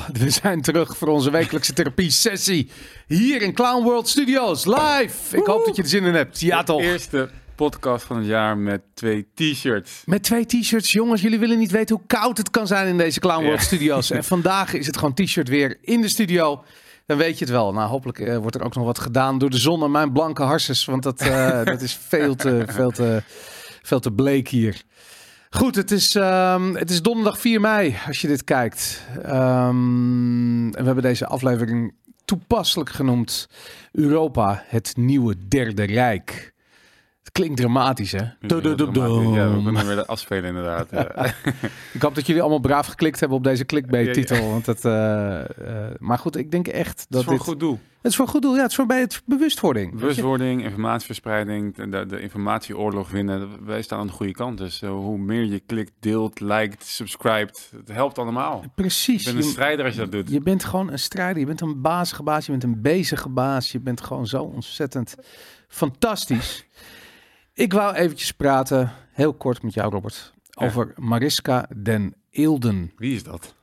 We zijn terug voor onze wekelijkse therapie-sessie. Hier in Clown World Studios, live. Ik hoop dat je er zin in hebt. Ja, toch? Eerste podcast van het jaar met twee t-shirts. Met twee t-shirts. Jongens, jullie willen niet weten hoe koud het kan zijn in deze Clown World Ja. Studios. En vandaag is het gewoon t-shirt weer in de studio. Dan weet je het wel. Nou, hopelijk eh, wordt er ook nog wat gedaan door de zon en mijn blanke harses. Want dat, eh, dat is veel te, veel, te, veel te bleek hier. Goed, het is, ehm, het is donderdag 4 mei als je dit kijkt. Ehm, en we hebben deze aflevering toepasselijk genoemd Europa, het nieuwe derde rijk. Het klinkt dramatisch, hè? Ja, Ja, we kunnen weer afspelen inderdaad. Ja. Ik hoop dat jullie allemaal braaf geklikt hebben op deze clickbait-titel. Want het, eh, eh, maar goed, ik denk echt Dat dat is voor een dit... goed doel. Het is voor goed doel. Ja, het is voor bij het bewustwording. Bewustwording, informatieverspreiding, de, de, informatieoorlog winnen. Wij staan aan de goede kant. Dus eh, hoe meer je klikt, deelt, liked, subscribed, het helpt allemaal. Precies. Je bent een strijder als je dat doet. je bent gewoon een strijder. Je bent een bazige baas. Je bent een bezige baas. Je bent gewoon zo ontzettend fantastisch. Ik wou eventjes praten, heel kort met jou Robert, Ja. over Mariska den Eelden. Wie is dat?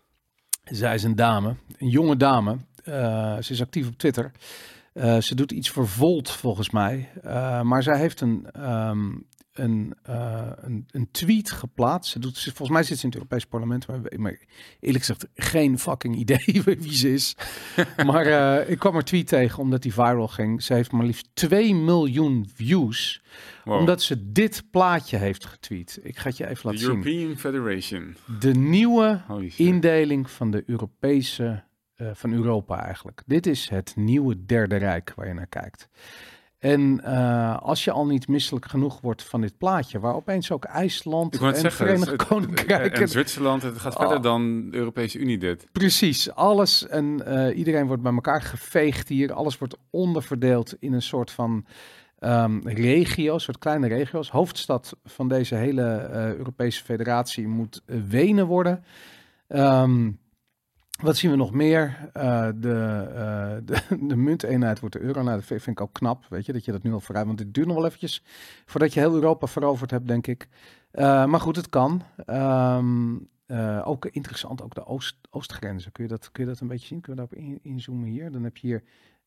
Zij is een dame, een jonge dame. Eh, ze is actief op Twitter. Eh, ze doet iets voor Volt volgens mij. Eh, maar zij heeft een, ehm, een, een, een tweet geplaatst. Ze doet, ze- volgens mij zit ze in het Europees Parlement. Maar, maar eerlijk gezegd geen fucking idee wie ze is. maar ik kwam haar tweet tegen omdat die viral ging. Ze heeft maar liefst 2 miljoen views. Wow. Omdat ze dit plaatje heeft getweet. Ik ga het je even laten zien. European Federation. De nieuwe indeling van de Europese, eh, van Europa eigenlijk. Dit is het nieuwe derde rijk waar je naar kijkt. En eh, als je al niet misselijk genoeg wordt van dit plaatje, waar opeens ook IJsland en zeggen, Verenigd het- het- Koninkrijk... en Zwitserland, het gaat Oh. verder dan de Europese Unie dit. Precies, alles en eh, iedereen wordt bij elkaar geveegd hier. Alles wordt onderverdeeld in een soort van ehm regio's, soort kleine regio's. Hoofdstad van deze hele Europese federatie moet Wenen worden. Ehm, wat zien we nog meer? Eh, de, eh, de, de munteenheid wordt de euro. Nou, dat vind ik ook knap, weet je, dat je dat nu al vooruit... Want het duurt nog wel eventjes voordat je heel Europa veroverd hebt, denk ik. Eh, maar goed, het kan. Ehm, eh, ook interessant, ook de oost, oostgrenzen. Kun je, dat, kun je dat een beetje zien? Kunnen we daarop in, inzoomen hier? Dan heb je hier...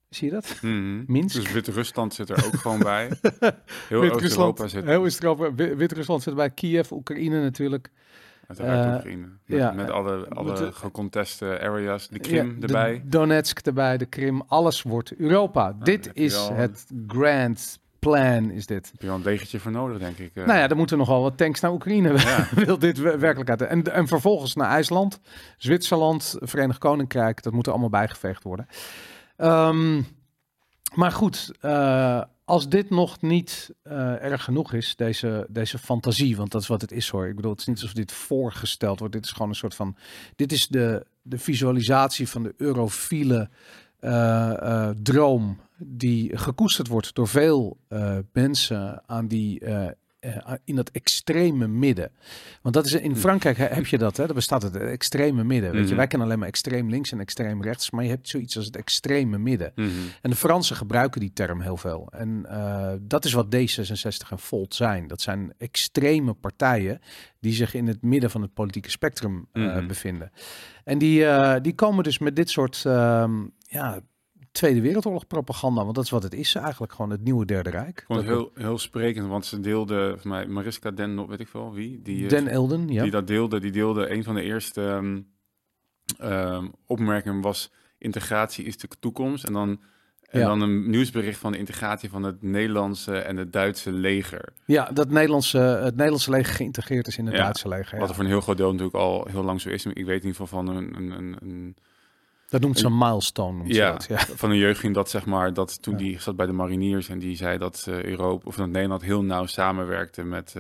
Zie je dat? Minsk. Dus Wit-Rusland zit er ook gewoon bij. Heel Wit-Rusland, Oost-Europa zit heel Wit-Rusland zit bij Kiev, Oekraïne natuurlijk. Uiteraard Eh, Oekraïne. Met, ja, met eh, alle, alle moeten- geconteste areas. De Krim Ja, de erbij. Donetsk erbij, de Krim. Alles wordt Europa. dit is het grand plan, is dit. heb je wel een legertje voor nodig, denk ik. eh. Nou ja, er moeten nogal wat tanks naar Oekraïne. Ja. Wil dit we- werkelijkheid. En, en vervolgens naar IJsland, Zwitserland, Verenigd Koninkrijk. Dat moet er allemaal bijgeveegd worden. Ehm, maar goed, eh, als dit nog niet eh, erg genoeg is, deze, deze fantasie, want dat is wat het is hoor. Ik bedoel, het is niet alsof dit voorgesteld wordt. Dit is gewoon een soort van. Dit is de, de visualisatie van de eurofiele eh, eh, droom die gekoesterd wordt door veel mensen aan die. Eh, eh, in dat extreme midden. Want dat is in Frankrijk he- heb je dat, hè? Daar bestaat het, extreme midden. Weet je, Mhm. wij kennen alleen maar extreem links en extreem rechts, maar je hebt zoiets als het extreme midden. Mhm. En de Fransen gebruiken die term heel veel. En eh, dat is wat D66 en Volt zijn. Dat zijn extreme partijen die zich in het midden van het politieke spectrum eh, Mhm. bevinden. En die, die komen dus met dit soort ehm, ja, Tweede Wereldoorlog propaganda. Want dat is wat het is eigenlijk, gewoon het nieuwe Derde Rijk. Ik vond het heel, heel sprekend, want ze deelde, voor mij, Mariska Den, weet ik veel wie, die, eh, Den Elden, ja. die dat deelde, die deelde een van de eerste ehm, ehm, opmerkingen was integratie is de toekomst. En dan, en Ja. dan een nieuwsbericht van de integratie van het Nederlandse en het Duitse leger. Ja, dat Nederlandse, het Nederlandse leger geïntegreerd is in het Ja, Duitse leger. Wat Ja. er voor een heel groot deel natuurlijk al heel lang zo is. Ik weet in ieder geval van een, een, een Dat noemt ze een milestone. Noemt Ja. dat, ja. van een jeugdging dat zeg maar dat toen Ja. die zat bij de mariniers en die zei dat eh, Europa of dat Nederland heel nauw samenwerkte met,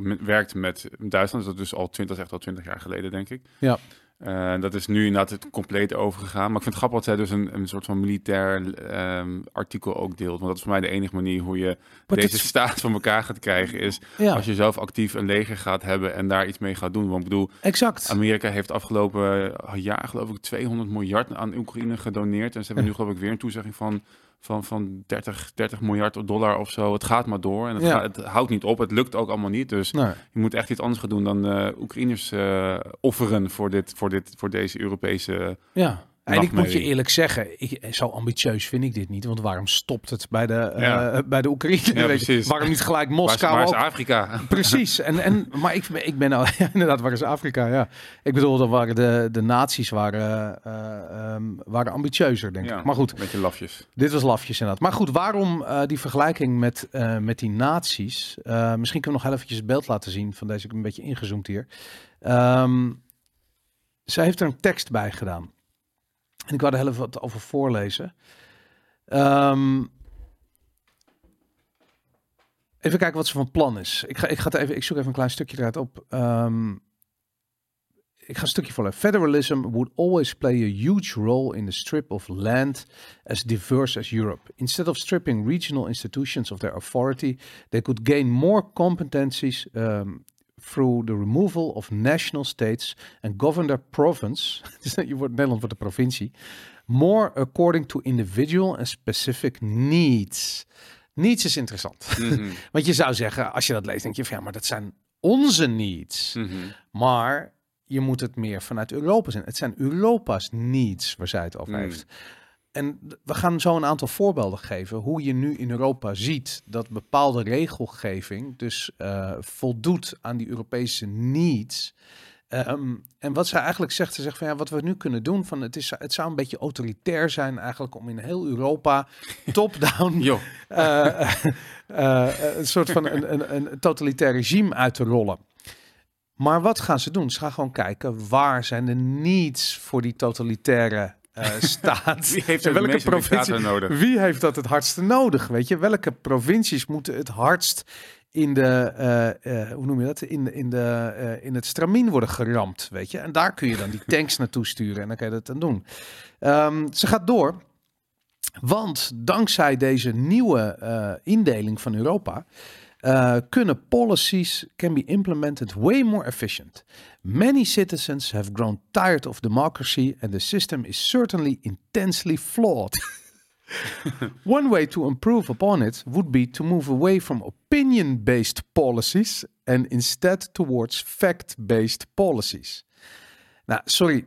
met werkte met Duitsland. Dat is dus al 20, dat is echt al 20 jaar geleden denk ik. Ja. Eh, dat is nu inderdaad het compleet overgegaan. Maar ik vind het grappig dat zij dus een, een soort van militair ehm, artikel ook deelt. Want dat is voor mij de enige manier hoe je Maar deze staat van elkaar gaat krijgen. Is ja, als je zelf actief een leger gaat hebben en daar iets mee gaat doen. Want ik bedoel, exact. Amerika heeft afgelopen jaar geloof ik 200 miljard aan Oekraïne gedoneerd. En ze hebben nu geloof ik weer een toezegging van van, van 30, 30 miljard dollar of zo. Het gaat maar door en het, Ja. gaat- het houdt niet op. Het lukt ook allemaal niet. Dus Nee. je moet echt iets anders gaan doen dan eh Oekraïners eh, offeren voor, dit, voor, dit, voor deze Europese... Ja. En ik moet je eerlijk zeggen, ik, zo ambitieus vind ik dit niet. Want waarom stopt het bij de, eh, bij de Oekraïne? Ja, Weet je? precies. Waarom niet gelijk Waar is, Moskou waar is? Afrika? Precies. En, en, maar ik, ik ben nou, inderdaad, waar is Afrika? Ja. Ik bedoel, dat waren de, de naties waren, ehm, waren ambitieuzer, denk Ja, ik. Maar goed, Een beetje lafjes. dit was lafjes inderdaad. Maar goed, waarom eh, die vergelijking met, met die naties? Misschien kunnen we nog heel eventjes het beeld laten zien van deze, ik ben een beetje ingezoomd hier. Ehm zij heeft er een tekst bij gedaan. En ik wou er heel even wat over voorlezen. Ehm, even kijken wat ze van plan is. Ik, ga, ik, ga het even, ik zoek even een klein stukje eruit op. Ehm, ik ga een stukje voorlezen. Federalism would always play a huge role in the strip of land as diverse as Europe. Instead of stripping regional institutions of their authority, they could gain more competencies um, through the removal of national states and govern their province. Je wordt Nederland wordt de provincie. More according to individual and specific needs. Needs is interessant. Mhm, Want je zou zeggen, als je dat leest, denk je van ja, maar dat zijn onze needs. mhm. Maar je moet het meer vanuit Europa zien. Het zijn Europa's needs waar zij het over Hmm. heeft. En we gaan zo een aantal voorbeelden geven hoe je nu in Europa ziet dat bepaalde regelgeving dus eh, voldoet aan die Europese needs. Ehm, en wat zij eigenlijk zegt, ze zegt van ja, wat we nu kunnen doen, van het, is, het zou een beetje autoritair zijn eigenlijk om in heel Europa top-down eh, eh, een soort van een, een, een totalitair regime uit te rollen. Maar wat gaan ze doen? Ze gaan gewoon kijken waar zijn de needs voor die totalitaire eh, staat. wie heeft welke provincie- nodig? Wie heeft dat het hardste nodig? Weet je, welke provincies moeten het hardst in de, eh, eh, hoe noem je dat, in, in, de, in het stramien worden geramd, weet je? En daar kun je dan die tanks naartoe sturen en dan kan je dat dan doen. Ehm, ze gaat door, want dankzij deze nieuwe indeling van Europa eh, kunnen policies can be implemented way more efficient. Many citizens have grown tired of democracy and the system is certainly intensely flawed. One way to improve upon it would be to move away from opinion-based policies and instead towards fact-based policies. Nou, sorry.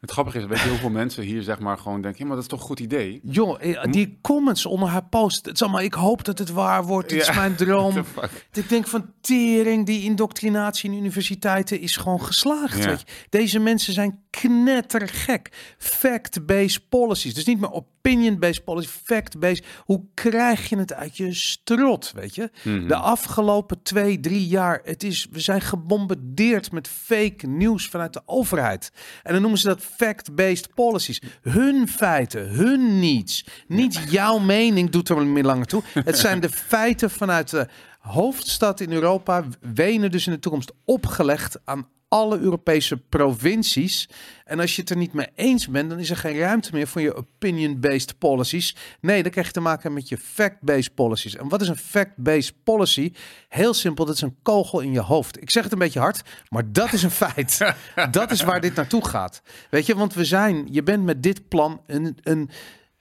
Het grappige is, weet je hoeveel mensen hier zeg maar gewoon denken, ja, maar dat is toch een goed idee? Joh, eh, die comments onder haar post. Het is allemaal, ik hoop dat het waar wordt. Dit is Ja. mijn droom. Ik denk van tering, die indoctrinatie in universiteiten is gewoon geslaagd. Ja. Weet je. Deze mensen zijn knettergek. Fact-based policies. Dus niet meer opinion-based policies, fact-based. Hoe krijg je het uit je strot, weet je? Mhm. De afgelopen twee, drie jaar, het is, we zijn gebombardeerd met fake nieuws vanuit de overheid. En dan noemen ze dat fact-based policies. Hun feiten, hun needs. Niet jouw mening doet er meer langer toe. Het zijn de feiten vanuit de hoofdstad in Europa, Wenen dus in de toekomst opgelegd aan alle Europese provincies. En als je het er niet mee eens bent, dan is er geen ruimte meer voor je opinion-based policies. Nee, dan krijg je te maken met je fact-based policies. En wat is een fact-based policy? Heel simpel, dat is een kogel in je hoofd. Ik zeg het een beetje hard, maar dat is een feit. dat is waar dit naartoe gaat. Weet je, want we zijn, je bent met dit plan een, een,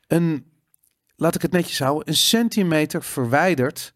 een laat ik het netjes houden, een centimeter verwijderd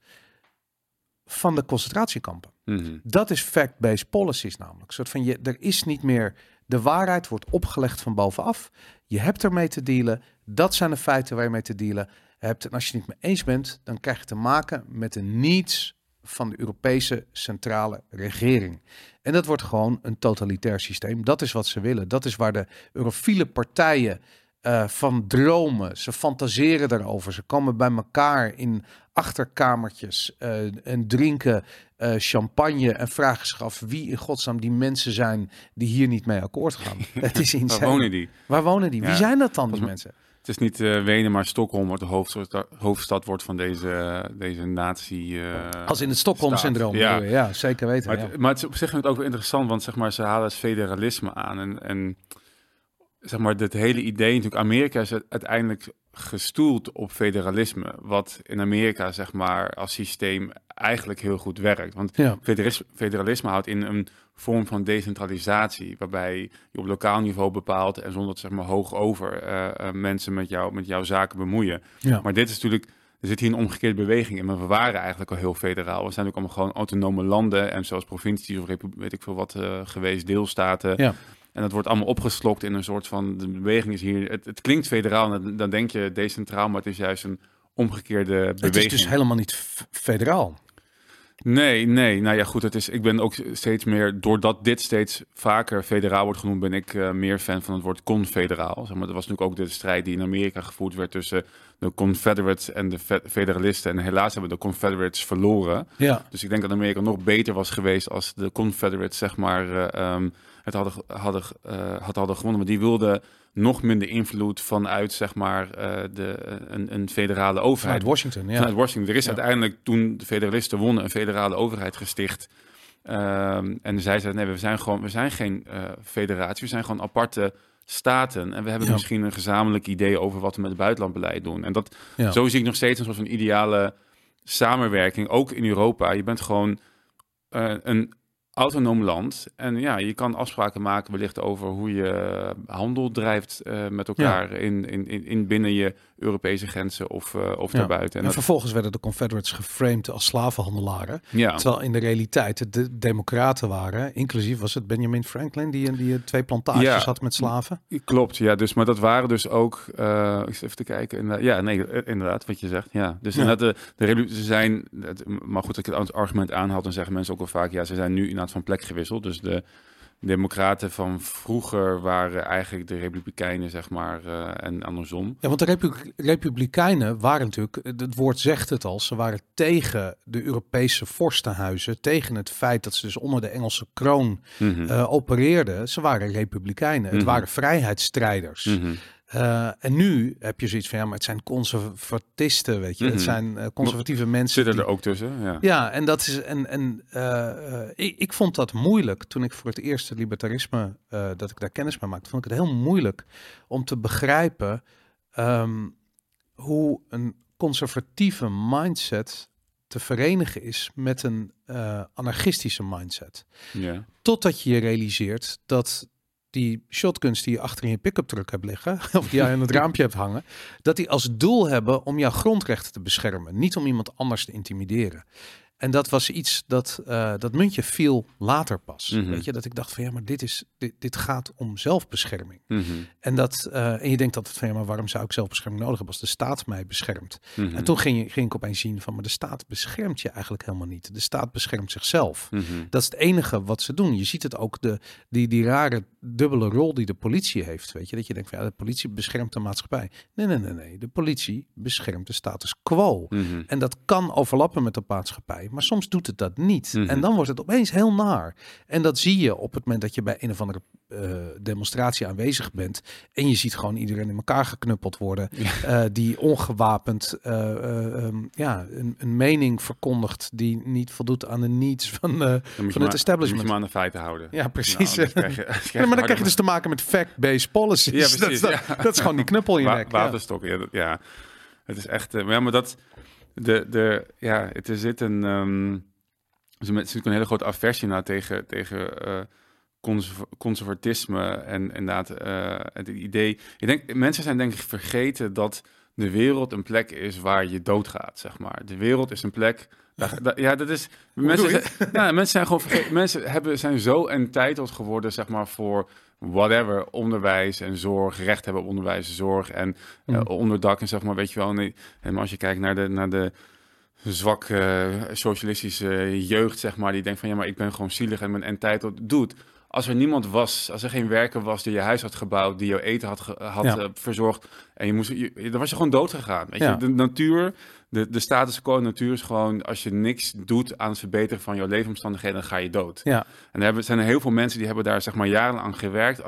van de concentratiekampen. Mhm. Dat is fact-based policies namelijk. Een soort van je, er is niet meer de waarheid wordt opgelegd van bovenaf. Je hebt ermee te dealen. Dat zijn de feiten waar je mee te dealen hebt. En als je het niet mee eens bent, dan krijg je te maken met de needs van de Europese centrale regering. En dat wordt gewoon een totalitair systeem. Dat is wat ze willen. Dat is waar de eurofiele partijen eh, van dromen. Ze fantaseren daarover. Ze komen bij elkaar in achterkamertjes eh, en drinken eh, champagne en vragen zich af wie in godsnaam die mensen zijn die hier niet mee akkoord gaan. Het is Waar insane. wonen die? Waar wonen die? Wie zijn dat dan, die mensen? Het is niet eh, Wenen, maar Stockholm wordt de hoofdstad, hoofdstad wordt van deze, deze natie. Als in het Stockholm-syndroom. Ja. ja, zeker weten. Maar, ja. het, maar het is op zich het ook wel interessant, want zeg maar, ze halen het federalisme aan. En, en zeg maar, dit hele idee, natuurlijk, Amerika is uiteindelijk gestoeld op federalisme. Wat in Amerika, zeg maar, als systeem eigenlijk heel goed werkt. Want Ja. federis- federalisme houdt in een vorm van decentralisatie, waarbij je op lokaal niveau bepaalt en zonder zeg maar hoog over eh, eh, mensen met, jou, met jouw zaken bemoeien. Ja. Maar dit is natuurlijk, er zit hier een omgekeerde beweging in, maar we waren eigenlijk al heel federaal. We zijn ook allemaal gewoon autonome landen en zoals provincies of weet ik veel wat eh, geweest, deelstaten. Ja. En dat wordt allemaal opgeslokt in een soort van, de beweging is hier, het, het klinkt federaal, en dan- dan denk je decentraal, maar het is juist een omgekeerde beweging. Het is dus helemaal niet federaal. Nee, nee. Nou ja, goed. Het is, ik ben ook steeds meer, doordat dit steeds vaker federaal wordt genoemd, ben ik eh, meer fan van het woord confederaal. Zeg maar, er was natuurlijk ook de strijd die in Amerika gevoerd werd tussen de Confederates en de fe- federalisten. En helaas hebben de Confederates verloren. Ja. Dus ik denk dat Amerika nog beter was geweest als de Confederates, zeg maar, eh, ehm, het hadden, hadden, eh, had hadden gewonnen. Maar die wilden nog minder invloed vanuit, zeg maar, eh, de, een, een federale overheid. Vanuit Washington, ja. Vanuit Washington. Er is Ja. uiteindelijk toen de federalisten wonnen een federale overheid gesticht. Ehm, en zij zeiden, nee, we zijn gewoon, we zijn geen eh, federatie, we zijn gewoon aparte staten. En we hebben Ja. misschien een gezamenlijk idee over wat we met het buitenlandbeleid doen. En dat, Ja. zo zie ik nog steeds een soort van ideale samenwerking, ook in Europa. Je bent gewoon eh, een autonoom land. En ja, je kan afspraken maken wellicht over hoe je handel drijft eh, met elkaar in, in, in, in binnen je Europese grenzen of, eh, of Ja. daarbuiten. En, En dat, vervolgens werden de Confederates geframed als slavenhandelaren. ja. Terwijl in de realiteit het de democraten waren. Inclusief was het Benjamin Franklin die, die eh, twee plantages had met slaven. Klopt, ja. Dus, maar dat waren dus ook, eh, even te kijken. Inderdaad, ja, nee, eh, inderdaad, wat je zegt. Ja. Dus inderdaad, de, de ze zijn, maar goed, als ik het argument aanhaal, dan zeggen mensen ook wel vaak, ja, ze zijn nu inderdaad van plek gewisseld. Dus de democraten van vroeger waren eigenlijk de republikeinen, zeg maar, eh, en andersom. Ja, want de Repu- Republikeinen waren natuurlijk, het woord zegt het al, ze waren tegen de Europese vorstenhuizen, tegen het feit dat ze dus onder de Engelse kroon Mhm. eh, opereerden. Ze waren Republikeinen, het Mhm. waren vrijheidsstrijders. Mhm. Eh, en nu heb je zoiets van, ja, maar het zijn conservatisten, weet je. Mhm. Het zijn eh, conservatieve mensen. Zitten die- er ook tussen, ja. Ja, en dat is en en eh, ik, ik vond dat moeilijk toen ik voor het eerst het libertarisme dat ik daar kennis mee maakte, vond ik het heel moeilijk om te begrijpen ehm, hoe een conservatieve mindset te verenigen is met een anarchistische mindset. ja. Totdat je je realiseert dat die shotguns die je achter in je pick-up truck hebt liggen, of die je aan het raampje hebt hangen, dat die als doel hebben om jouw grondrechten te beschermen, niet om iemand anders te intimideren. En dat was iets dat, eh, dat muntje viel later pas. Mhm. Weet je, dat ik dacht van ja, maar dit, is, dit, dit gaat om zelfbescherming. Mhm. En, dat, eh, en je denkt altijd van ja, maar waarom zou ik zelfbescherming nodig hebben als de staat mij beschermt? Mhm. En toen ging, je- ging ik opeens zien van, maar de staat beschermt je eigenlijk helemaal niet. De staat beschermt zichzelf. Dat is het enige wat ze doen. Je ziet het ook, de, die, die rare dubbele rol die de politie heeft. Weet je, dat je denkt van ja, de politie beschermt de maatschappij. Nee, nee, nee, nee. De politie beschermt de status quo. En dat kan overlappen met de maatschappij, maar soms doet het dat niet. Mhm. En dan wordt het opeens heel naar. En dat zie je op het moment dat je bij een of andere eh, demonstratie aanwezig bent. En je ziet gewoon iedereen in elkaar geknuppeld worden. eh, die ongewapend eh, eh, ehm, ja, een, een mening verkondigt die niet voldoet aan de needs van, van het maar- establishment. moet je maar aan de feiten houden. Ja, precies. Nou, dan krijg je- Ja, maar dan krijg je dus te maken met fact-based policies. Ja, precies, dat, is, dat, is gewoon die knuppel in je Wa- nek. Ja. Waterstokken, ja. Het is echt... maar dat... De, de, ja, het er zit een... ehm, er zit een hele grote aversie naar tegen, tegen conserv- conservatisme en inderdaad eh, het idee... Ik denk, mensen zijn denk ik vergeten dat de wereld een plek is waar je doodgaat, zeg maar. De wereld is een plek... daar- daar- ja, dat is... Mensen zijn, ja, mensen zijn gewoon vergeten. Mensen hebben, zijn zo entitled geworden, zeg maar, voor whatever, onderwijs en zorg, recht hebben op onderwijs en zorg en eh, Mm. onderdak en zeg maar, weet je wel. Nee, en als je kijkt naar de, naar de zwak eh, socialistische jeugd, zeg maar, die denkt van ja, maar ik ben gewoon zielig en ben entitled. Doet. Als er niemand was, als er geen werker was die je huis had gebouwd, die jouw eten had, ge- had Ja. eh, verzorgd en je moest, je, dan was je gewoon dood gegaan. Weet Ja. je? De natuur, de, de status quo natuur is gewoon, als je niks doet aan het verbeteren van jouw leefomstandigheden, dan ga je dood. Ja. En er hebben, zijn er heel veel mensen die hebben daar zeg maar jaren aan gewerkt.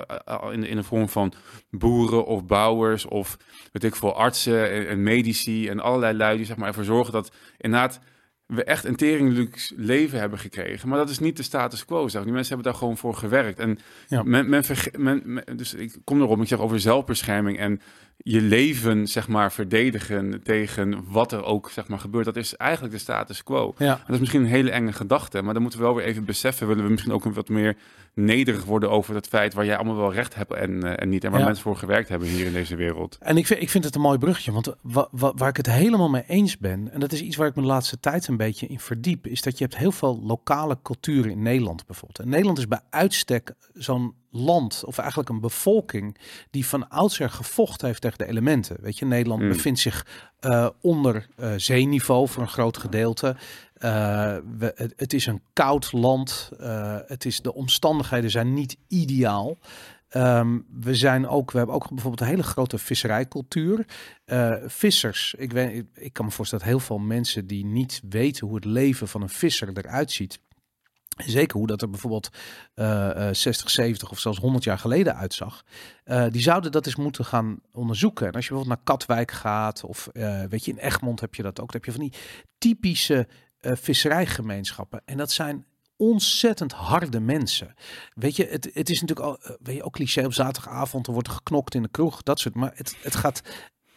In, in de vorm van boeren of bouwers of weet ik veel, artsen en, en medici en allerlei lui die zeg maar ervoor zorgen dat inderdaad we echt een teringluxe leven hebben gekregen. Maar dat is niet de status quo. Zeg. Die mensen hebben daar gewoon voor gewerkt. En Ja. men, men, verge- men, men- dus ik kom erop, ik zeg over zelfbescherming en je leven, zeg maar, verdedigen tegen wat er ook, zeg maar, gebeurt. Dat is eigenlijk de status quo. Ja. Dat is misschien een hele enge gedachte, maar dan moeten we wel weer even beseffen, willen we misschien ook wat meer nederig worden over het feit waar jij allemaal wel recht hebt en, eh, en niet. En waar Ja. mensen voor gewerkt hebben hier in deze wereld. En ik vind, ik vind het een mooi bruggetje, want wa, wa- waar ik het helemaal mee eens ben, en dat is iets waar ik me de laatste tijd een beetje in verdiep, is dat je hebt heel veel lokale culturen in Nederland bijvoorbeeld. En Nederland is bij uitstek zo'n land, of eigenlijk een bevolking, die van oudsher gevochten heeft tegen de elementen. Weet je, Nederland Mm. bevindt zich eh, onder eh, zeeniveau voor een groot gedeelte. Eh, het, het is een koud land. Eh, het is, de omstandigheden zijn niet ideaal. Ehm, we zijn ook, we hebben ook bijvoorbeeld een hele grote visserijcultuur. Eh, vissers, ik, weet, ik, kan me voorstellen dat heel veel mensen die niet weten hoe het leven van een visser eruit ziet. Zeker hoe dat er bijvoorbeeld eh, eh, 60, 70 of zelfs 100 jaar geleden uitzag. die zouden dat eens moeten gaan onderzoeken. En als je bijvoorbeeld naar Katwijk gaat, of weet je, in Egmond heb je dat ook. Dan heb je van die typische visserijgemeenschappen. En dat zijn ontzettend harde mensen. Weet je, het, het is natuurlijk al, eh, weet je, ook cliché op zaterdagavond, er wordt geknokt in de kroeg, dat soort. Maar het, het gaat,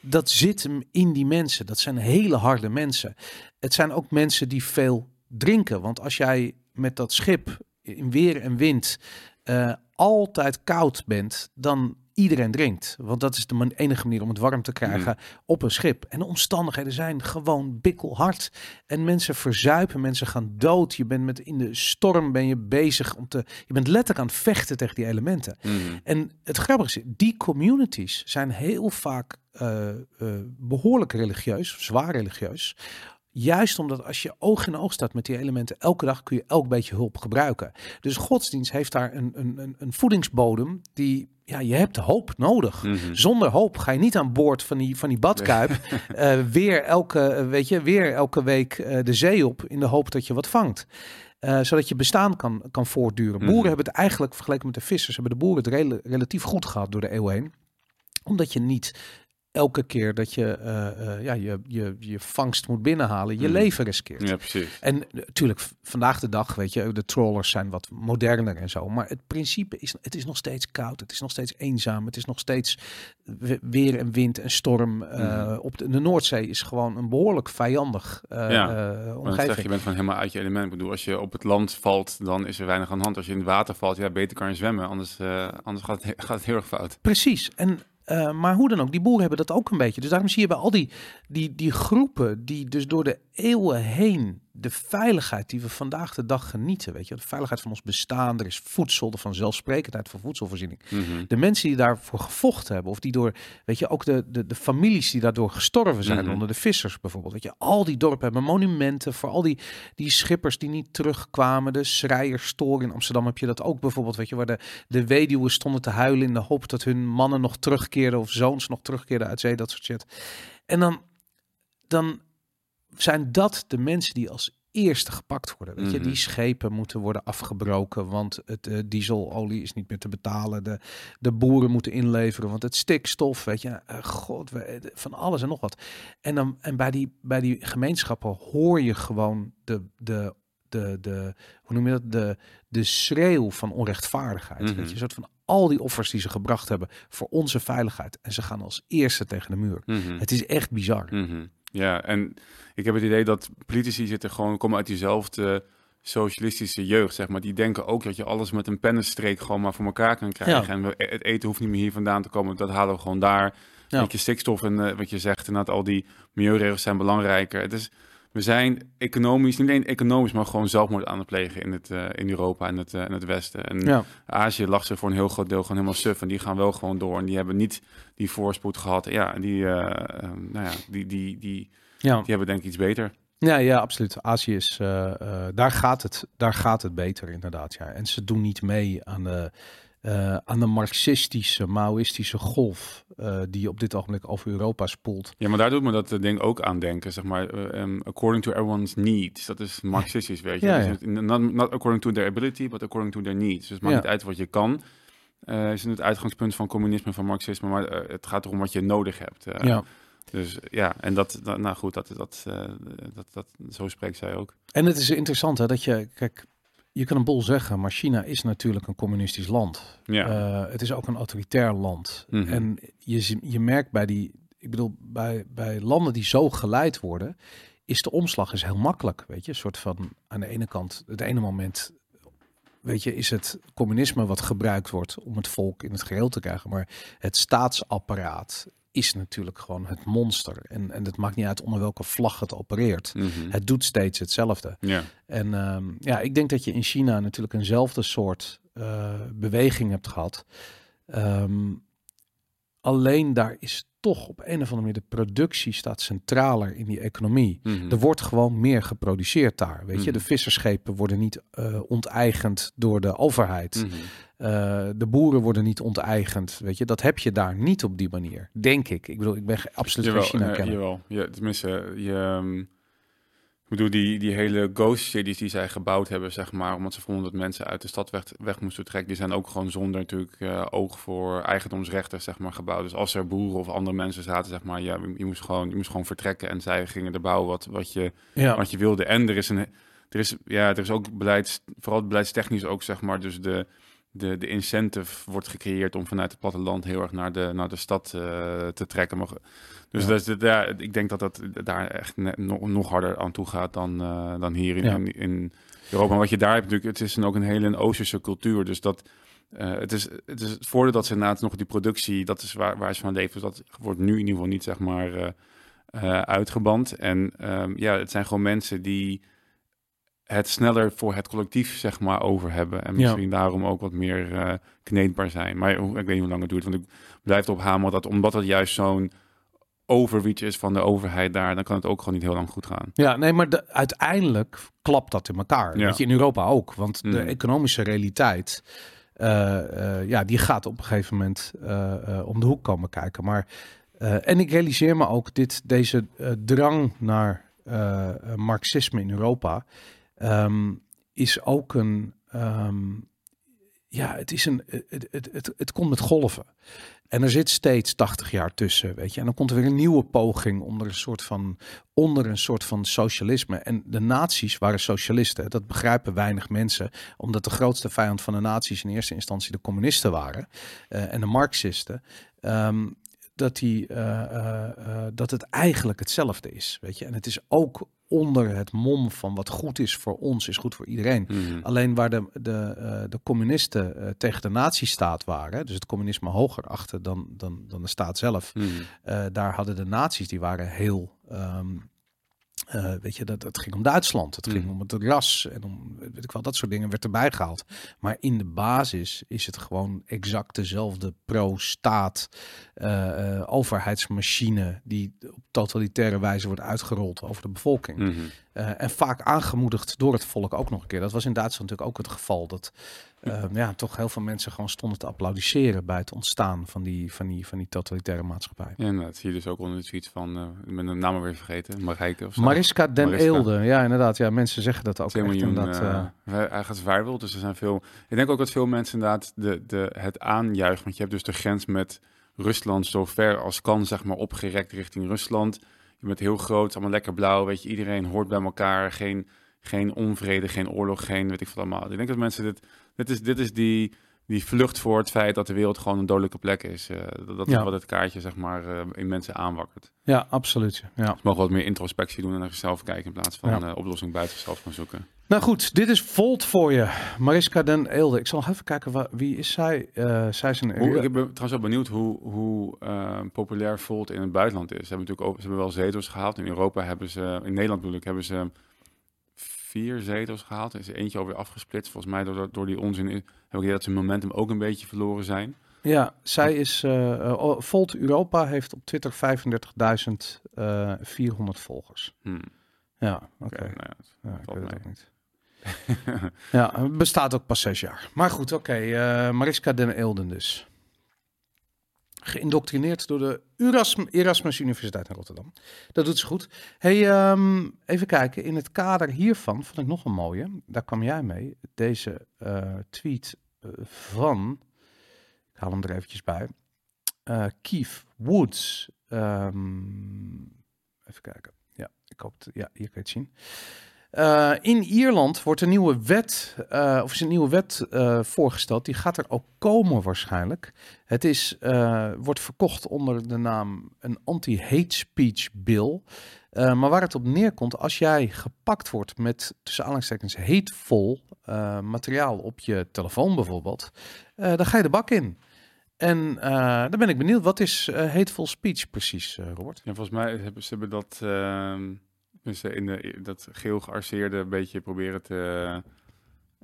dat zit hem in die mensen. Dat zijn hele harde mensen. Het zijn ook mensen die veel drinken. Want als jij met dat schip in weer en wind eh, altijd koud bent, dan iedereen drinkt. Want dat is de enige manier om het warm te krijgen op een schip. En de omstandigheden zijn gewoon bikkelhard. En mensen verzuipen, mensen gaan dood. Je bent met in de storm ben je bezig om te. Je bent letterlijk aan het vechten tegen die elementen. Mhm. En het grappige is, die communities zijn heel vaak eh, eh, behoorlijk religieus, zwaar religieus. Juist omdat als je oog in oog staat met die elementen, elke dag kun je elk beetje hulp gebruiken. Dus godsdienst heeft daar een, een, een, voedingsbodem die, ja, je hebt hoop nodig. Mhm. Zonder hoop ga je niet aan boord van die, van die badkuip. eh, weer, elke, eh, weet je, weer elke week eh, de zee op in de hoop dat je wat vangt. Zodat je bestaan kan, kan voortduren. Mhm. Boeren hebben het eigenlijk, vergeleken met de vissers, hebben de boeren het rela- relatief goed gehad door de eeuw heen. Omdat je niet elke keer dat je eh, eh, ja, je, je, je vangst moet binnenhalen, je Mhm. leven riskeert. Ja, precies. En natuurlijk, v- vandaag de dag, weet je, de trawlers zijn wat moderner en zo. Maar het principe is, het is nog steeds koud. Het is nog steeds eenzaam. Het is nog steeds we- weer en wind en storm. eh, Mhm. op de, de Noordzee is gewoon een behoorlijk vijandig eh Ja, eh, omgeving. zeg je, bent van helemaal uit je element. Ik bedoel, als je op het land valt, dan is er weinig aan de hand. Als je in het water valt, ja, beter kan je zwemmen. Anders, eh, anders gaat, het, gaat het heel erg fout. Precies. En, eh, maar hoe dan ook, die boeren hebben dat ook een beetje. Dus daarom zie je bij al die, die, die groepen die dus door de eeuwen heen de veiligheid die we vandaag de dag genieten, weet je, de veiligheid van ons bestaan, er is voedsel, de vanzelfsprekendheid van voedselvoorziening. Mhm. De mensen die daarvoor gevochten hebben, of die door, weet je, ook de, de, de families die daardoor gestorven zijn, Mhm. onder de vissers bijvoorbeeld. Weet je, al die dorpen hebben monumenten voor al die, die schippers die niet terugkwamen. De Schrijerstoor in Amsterdam heb je dat ook bijvoorbeeld, weet je, waar de, de weduwen stonden te huilen in de hoop dat hun mannen nog terugkeerden of zoons nog terugkeerden uit zee, dat soort shit. En dan, dan zijn dat de mensen die als eerste gepakt worden. Weet je, Mhm. die schepen moeten worden afgebroken, want het eh, dieselolie is niet meer te betalen. De, de boeren moeten inleveren, want het stikstof, weet je, eh, god, we- eh, van alles en nog wat. En dan en bij die bij die gemeenschappen hoor je gewoon de de de, de hoe noem je dat de de schreeuw van onrechtvaardigheid. Mhm. Weet je, een soort van al die offers die ze gebracht hebben voor onze veiligheid en ze gaan als eerste tegen de muur. Mhm. Het is echt bizar. Ja, en ik heb het idee dat politici zitten gewoon, komen uit diezelfde socialistische jeugd, zeg maar. Die denken ook dat je alles met een pennenstreek gewoon maar voor elkaar kan krijgen. Ja. En we, het eten hoeft niet meer hier vandaan te komen, dat halen we gewoon daar. Ja. Je, stikstof en eh, wat je zegt, inderdaad, al die milieuregels zijn belangrijker. Het is, we zijn economisch, niet alleen economisch, maar gewoon zelfmoord aan het plegen in, het, eh, in Europa en het, eh, het Westen. En Ja. Azië lag ze voor een heel groot deel gewoon helemaal suf. En die gaan wel gewoon door. En die hebben niet die voorspoed gehad. Ja, en die, eh, eh, nou ja, die, die, die, Ja. die hebben denk ik iets beter. Ja, ja, absoluut. Azië is, daar, gaat het, daar gaat het beter inderdaad. Ja. En ze doen niet mee aan de, eh, aan de marxistische, maoïstische golf eh, die op dit ogenblik over Europa spoelt. Ja, maar daar doet me dat eh, ding ook aan denken. Zeg maar, eh, um, according to everyone's needs. Dat is marxistisch, weet je. Ja, Dus ja. not, not according to their ability, but according to their needs. Dus het maakt Ja. niet uit wat je kan. Is het uitgangspunt van communisme, van marxisme. Maar het gaat erom wat je nodig hebt. Ja. Dus ja, en dat, nou goed, dat, dat, dat, dat, zo spreekt zij ook. En het is interessant hè, dat je, kijk, je kan een boel zeggen, maar China is natuurlijk een communistisch land. Ja. Eh, het is ook een autoritair land. Mhm. En je, je merkt bij die, ik bedoel, bij, bij landen die zo geleid worden, is de omslag is heel makkelijk. Weet je, een soort van aan de ene kant, het ene moment, weet je, is het communisme wat gebruikt wordt om het volk in het geheel te krijgen. Maar het staatsapparaat is natuurlijk gewoon het monster. En, en het maakt niet uit onder welke vlag het opereert. Mhm. Het doet steeds hetzelfde. Ja. En ehm, ja, ik denk dat je in China natuurlijk eenzelfde soort eh, beweging hebt gehad. Ehm, alleen daar is toch op een of andere manier de productie staat centraler in die economie. Mhm. Er wordt gewoon meer geproduceerd daar. Weet je, Mhm. de visserschepen worden niet eh, onteigend door de overheid. Eh, de boeren worden niet onteigend. Weet je, dat heb je daar niet op die manier, denk ik. Ik bedoel, ik ben absoluut geen Jawel, China eh, jawel. Ja, tenminste, je, ehm, ik bedoel, die, die hele ghost cities die zij gebouwd hebben, zeg maar, omdat ze vonden dat mensen uit de stad weg, weg moesten trekken, die zijn ook gewoon zonder natuurlijk eh, oog voor eigendomsrechten, zeg maar, gebouwd. Dus als er boeren of andere mensen zaten, zeg maar, ja, je moest gewoon, je moest gewoon vertrekken en zij gingen er bouwen wat, wat, je, Ja, wat je wilde. En er is een, er is, ja, er is ook beleids, vooral beleidstechnisch ook, zeg maar, dus de, de, de incentive wordt gecreëerd om vanuit het platteland heel erg naar de, naar de stad eh, te trekken. Maar, dus Ja. dat is, de- ja, ik denk dat dat daar echt nog, nog harder aan toe gaat dan, eh, dan hier in, Ja. in, in Europa. Maar wat je daar hebt natuurlijk, het is een, ook een hele een Oosterse cultuur. Dus dat, eh, het, is, het is het voordeel dat ze inderdaad nog die productie, dat is waar, waar ze van leven. Dus dat wordt nu in ieder geval niet, zeg maar, uitgeband. En ehm, ja, het zijn gewoon mensen die het sneller voor het collectief, zeg maar, over hebben. En Ja. misschien daarom ook wat meer eh kneedbaar zijn. Maar ik weet niet hoe lang het duurt, want ik blijf erop hameren dat omdat het juist zo'n overreach is van de overheid daar, dan kan het ook gewoon niet heel lang goed gaan. Ja, nee, maar de, uiteindelijk klapt dat in elkaar. Ja. Weet je, in Europa ook. Want de Mhm. economische realiteit, eh, eh, ja, die gaat op een gegeven moment om de hoek komen kijken. Maar, en ik realiseer me ook dit, deze drang naar marxisme in Europa ehm, is ook een, ehm, ja, het is een, het, het, het, het komt met golven. En er zit steeds 80 jaar tussen, weet je. En dan komt er weer een nieuwe poging onder een soort van, onder een soort van socialisme. En de nazi's waren socialisten. Dat begrijpen weinig mensen, omdat de grootste vijand van de nazi's in eerste instantie de communisten waren eh, en de marxisten. Ehm, dat, die, eh, eh, dat het eigenlijk hetzelfde is, weet je. En het is ook onder het mom van wat goed is voor ons, is goed voor iedereen. Mhm. Alleen waar de, de, eh, de communisten eh, tegen de nazistaat waren, dus het communisme hoger achter dan, dan, dan de staat zelf, Mhm. eh, daar hadden de nazi's, die waren heel, ehm, eh, weet je, dat het ging om Duitsland, het ging Mm. om het ras en om, weet ik wel, dat soort dingen werd erbij gehaald. Maar in de basis is het gewoon exact dezelfde pro-staat eh, eh, overheidsmachine die op totalitaire wijze wordt uitgerold over de bevolking. Mhm. En vaak aangemoedigd door het volk ook nog een keer. Dat was in Duitsland natuurlijk ook het geval. Dat eh, ja, toch heel veel mensen gewoon stonden te applaudisseren bij het ontstaan van die, van die, van die totalitaire maatschappij. Ja, inderdaad. Zie je dus ook onder de tweets van, eh, ik ben de naam alweer vergeten, Marijke of zo. Mariska den Mariska. Eelde. Ja, inderdaad. Ja, mensen zeggen dat ook 2 echt miljoen, eh, eh, hij- gaat dus er zijn veel... Ik denk ook dat veel mensen inderdaad de, de, het aanjuichen, want je hebt dus de grens met Rusland zo ver als kan, zeg maar, opgerekt richting Rusland. Je bent heel groot, allemaal lekker blauw, weet je, iedereen hoort bij elkaar, geen, geen onvrede, geen oorlog, geen weet ik veel allemaal. Ik denk dat mensen dit, dit is, dit is die, die vlucht voor het feit dat de wereld gewoon een dodelijke plek is. Eh, dat Ja. is wat het kaartje, zeg maar, eh, in mensen aanwakkert. ja, absoluut. Ja. Ze mogen wat meer introspectie doen en naar zichzelf kijken in plaats van Ja. eh, oplossing buiten zichzelf gaan zoeken. Nou goed, dit is Volt voor je. Mariska den Eelde. Ik zal even kijken, wa- wie is zij? Zij is een... Hoe, ik ben trouwens wel benieuwd hoe, hoe populair Volt in het buitenland is. Ze hebben natuurlijk ook, ze hebben wel zetels gehaald. In Europa hebben ze, in Nederland bedoel ik, hebben ze vier zetels gehaald. Er is eentje alweer afgesplitst. Volgens mij door, door die onzin heb ik dat ze momentum ook een beetje verloren zijn. Ja, zij is... eh eh, oh, Volt Europa heeft op Twitter 35.400 volgers. Hm, Ja, oké. nou ja, Ja, ik valt weet het mee. ook niet. Ja, bestaat ook pas zes jaar. Maar goed, oké. eh, Mariska den Eelden dus. Geïndoctrineerd door de Erasmus, Universiteit in Rotterdam. Dat doet ze goed. Hey, ehm, even kijken. In het kader hiervan vond ik nog een mooie. Daar kwam jij mee. Deze eh, tweet eh, van... Ik haal hem er eventjes bij. eh Keith Woods. Ehm, even kijken. Ja, ik hoop... het- ja, hier kun je het zien. Uh, in Ierland wordt een nieuwe wet, uh, of is een nieuwe wet uh, voorgesteld. Die gaat er ook komen waarschijnlijk. Het is, wordt verkocht onder de naam een anti-hate speech bill. maar waar het op neerkomt, als jij gepakt wordt met tussen aanhalingstekens hateful materiaal op je telefoon bijvoorbeeld, dan ga je de bak in. En uh, dan ben ik benieuwd, wat is uh, hateful speech precies, uh, Robert? Ja, volgens mij hebben ze dat, ehm, dus in de, dat geel gearseerde een beetje proberen te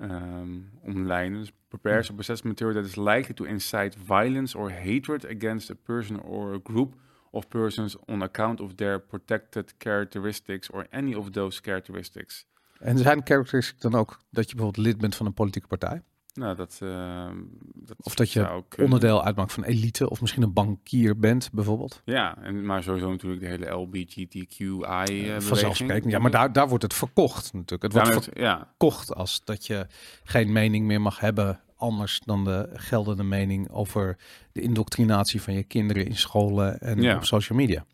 um, omlijnen. Dus prepares a possessed material that is likely to incite violence or hatred against a person or a group of persons on account of their protected characteristics or any of those characteristics. En zijn characteristics dan ook dat je bijvoorbeeld lid bent van een politieke partij? Nou, dat, uh, dat of dat je onderdeel uitmaakt van elite, of misschien een bankier bent, bijvoorbeeld. Ja, en, maar sowieso natuurlijk de hele LBGTQI. Uh, Vanzelfsprekend, ja, maar daar, daar wordt het verkocht natuurlijk. Het wordt verkocht als dat je geen mening meer mag hebben anders dan de geldende mening over de indoctrinatie van je kinderen in scholen en op social media.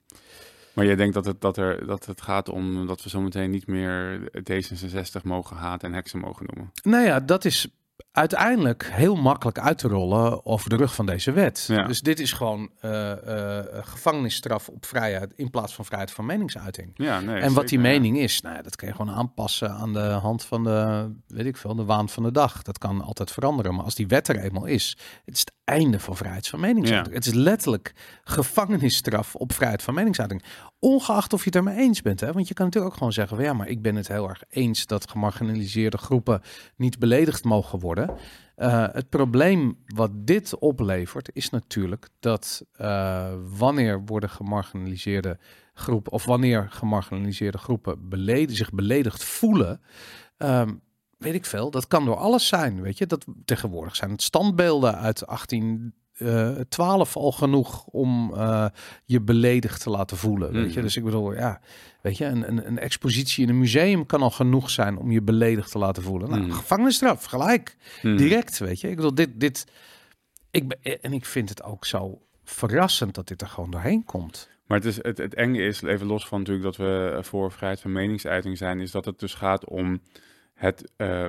Maar jij denkt dat het, dat, er, dat het gaat om dat we zometeen niet meer D66 mogen haten en heksen mogen noemen? Nou ja, dat is uiteindelijk heel makkelijk uit te rollen over de rug van deze wet. Dus dit is gewoon uh, uh, gevangenisstraf op vrijheid in plaats van vrijheid van meningsuiting. Ja, nee, en wat die mening is, nou, dat kun je gewoon aanpassen aan de hand van de, weet ik veel, de waan van de dag. Dat kan altijd veranderen. Maar als die wet er eenmaal is, het is het einde van vrijheid van meningsuiting. Het is letterlijk gevangenisstraf op vrijheid van meningsuiting. Ongeacht of je het ermee eens bent. Hè? Want je kan natuurlijk ook gewoon zeggen, van, ja, maar ik ben het heel erg eens dat gemarginaliseerde groepen niet beledigd mogen worden. Uh, het probleem wat dit oplevert is natuurlijk dat uh, wanneer worden gemarginaliseerde groepen of wanneer gemarginaliseerde groepen beleden, zich beledigd voelen, um, weet ik veel, dat kan door alles zijn, weet je. Dat tegenwoordig zijn het standbeelden uit 18 uh, 12 al genoeg om uh, je beledigd te laten voelen. Weet je? Mhm. Dus ik bedoel, ja, weet je, een, een, een, expositie in een museum kan al genoeg zijn om je beledigd te laten voelen. Nou, mm. gevangenisstraf, gelijk, mm. direct, weet je. Ik bedoel, dit, dit, ik ben, en ik vind het ook zo verrassend dat dit er gewoon doorheen komt. Maar het, is, het, het enge is, even los van natuurlijk dat we voor vrijheid van meningsuiting zijn, is dat het dus gaat om het uh,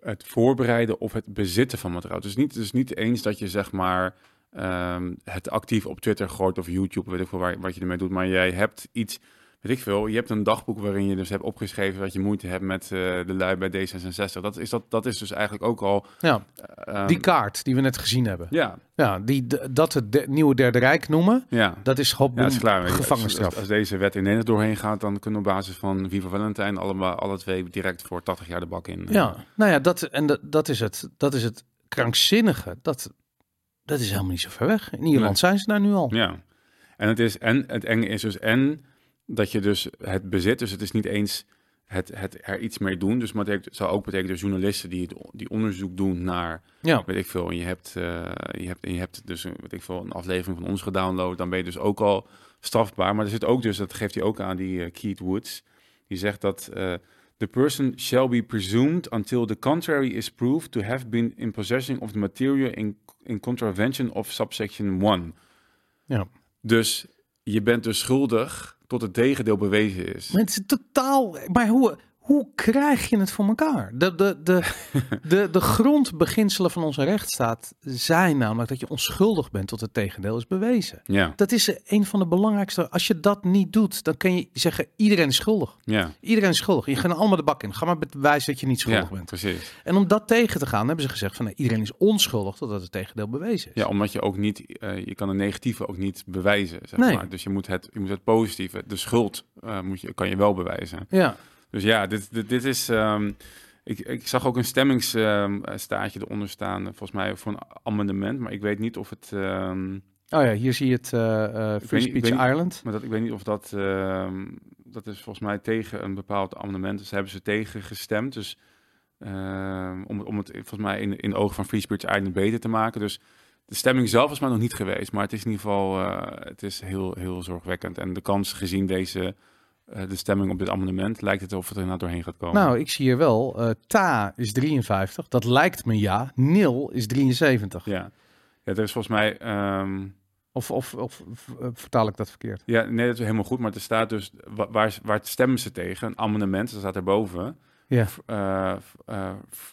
het voorbereiden of het bezitten van materiaal. Dus niet, dus niet eens dat je zeg maar um, het actief op Twitter gooit of YouTube, weet ik veel waar, wat je ermee doet, maar jij hebt iets weet ik veel, je hebt een dagboek waarin je dus hebt opgeschreven dat je moeite hebt met uh, de lui bij D66. Dat is, dat, dat is dus eigenlijk ook al... Ja, uh, die kaart die we net gezien hebben. Ja. Ja, die, dat het de, nieuwe Derde Rijk noemen, ja. dat is gewoon ja, is klaar. gevangenisstraf. Als, als, deze wet in Nederland doorheen gaat, dan kunnen op basis van Viva Valentijn allemaal, alle twee direct voor 80 jaar de bak in. Ja, nou ja, dat, en dat, dat, is het, dat is het krankzinnige. Dat, dat is helemaal niet zo ver weg. In Ierland zijn ze daar nu al. Ja, en het, is, en het enge is dus en dat je dus het bezit, dus het is niet eens het, het er iets mee doen. Dus maar het zou ook betekenen journalisten die, die onderzoek doen naar, ja. weet ik veel, en je hebt, uh, je hebt, en je hebt dus weet ik veel, een aflevering van ons gedownload, dan ben je dus ook al strafbaar. Maar er zit ook dus, dat geeft hij ook aan, die uh, Keith Woods, die zegt dat uh, the person shall be presumed until the contrary is proved to have been in possession of the material in, in contravention of subsection 1. Ja. Dus je bent dus schuldig tot het tegendeel bewezen is. Is totaal. Maar hoe, hoe krijg je het voor elkaar? De, de, de, de, de grondbeginselen van onze rechtsstaat zijn namelijk dat je onschuldig bent tot het tegendeel is bewezen. Ja. Dat is een van de belangrijkste. Als je dat niet doet, dan kan je zeggen iedereen is schuldig. Ja. Iedereen is schuldig. Je gaat allemaal de bak in. Ga maar bewijzen dat je niet schuldig ja, bent. Precies. En om dat tegen te gaan, hebben ze gezegd van nee, iedereen is onschuldig totdat het tegendeel bewezen is. Ja, omdat je ook niet, uh, je kan een negatieve ook niet bewijzen. Zeg nee. maar. Dus je moet het, je moet het positieve, de schuld, uh, moet je, kan je wel bewijzen. Ja. Dus ja, dit, dit, dit is. Um, ik, ik zag ook een stemmingstaatje um, eronder staan, volgens mij voor een amendement, maar ik weet niet of het. Um, oh ja, hier zie je het uh, uh, Free Speech Island. Maar dat, ik weet niet of dat. dat is volgens mij tegen een bepaald amendement. Dus hebben ze tegen gestemd. Dus om, om het volgens mij in, in de ogen van Free Speech Island beter te maken. Dus de stemming zelf is maar nog niet geweest. Maar het is in ieder geval uh, het is heel, heel zorgwekkend. En de kans gezien deze de stemming op dit amendement, lijkt het of het er nou doorheen gaat komen? Nou, ik zie hier wel, uh, Ta is 53, dat lijkt me ja. Nil is 73. Ja, ja er is volgens mij, um, Of, of, of eh, vertaal ik dat verkeerd? Ja, nee, dat is helemaal goed. Maar er staat dus, wa- waar, waar stemmen ze tegen? Een amendement, dat staat erboven. Eh, eh,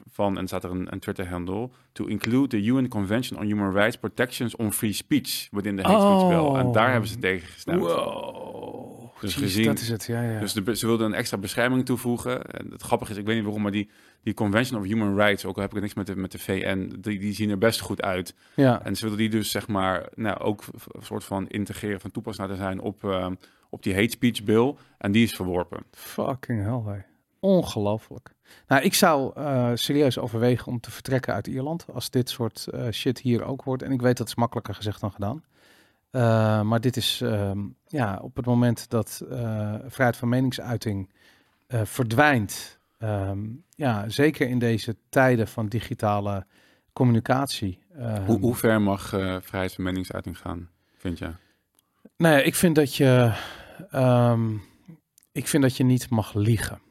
van, en staat er een, een Twitter-handle, to include the UN Convention on Human Rights Protections on Free Speech within the hate speech bill. En daar hebben ze tegen gestemd. Wow. Dus Jeez, gezien- dat is het, ja, ja. Dus de, ze wilden een extra bescherming toevoegen. En het grappige is, ik weet niet waarom, maar die, die Convention of Human Rights, ook al heb ik niks met de, met de VN, die, die zien er best goed uit. ja. En ze wilden die dus zeg maar nou, ook een soort van integreren, van toepassing laten zijn op, ehm, op die hate speech bill. En die is verworpen. Fucking hell, hey. Ongelooflijk. Nou, ik zou eh, serieus overwegen om te vertrekken uit Ierland als dit soort eh, shit hier ook wordt. En ik weet dat is makkelijker gezegd dan gedaan. Eh, maar dit is ehm, ja, op het moment dat vrijheid van meningsuiting verdwijnt. ehm, ja, zeker in deze tijden van digitale communicatie. ehm, Hoe, hoe ver mag vrijheid van meningsuiting gaan, vind je? Nou ja, ik vind dat je. ik vind dat je niet mag liegen.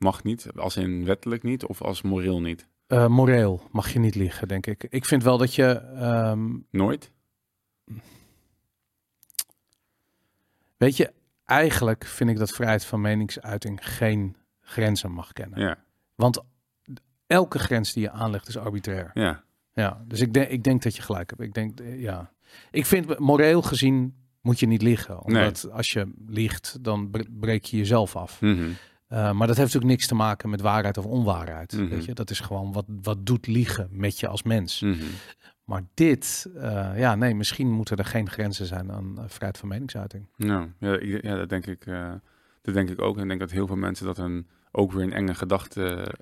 Mag niet, als in wettelijk niet of als moreel niet? Eh, moreel mag je niet liegen, denk ik. Ik vind wel dat je. ehm, Nooit? weet je, eigenlijk vind ik dat vrijheid van meningsuiting geen grenzen mag kennen. Ja, Want elke grens die je aanlegt is arbitrair. ja. Ja, dus ik denk, ik denk dat je gelijk hebt. Ik denk, eh, ja. Ik vind moreel gezien moet je niet liegen. Omdat als je liegt, dan bre- breek je jezelf af. Mhm. Uh, maar dat heeft natuurlijk niks te maken met waarheid of onwaarheid. Mhm. Weet je? Dat is gewoon wat, wat doet liegen met je als mens. Mhm. Maar dit, uh, ja, nee, misschien moeten er geen grenzen zijn aan uh, vrijheid van meningsuiting. Nou, ja, ik, ja dat, denk ik, uh, dat denk ik ook. En ik denk dat heel veel mensen dat een, ook weer een enge gedachte.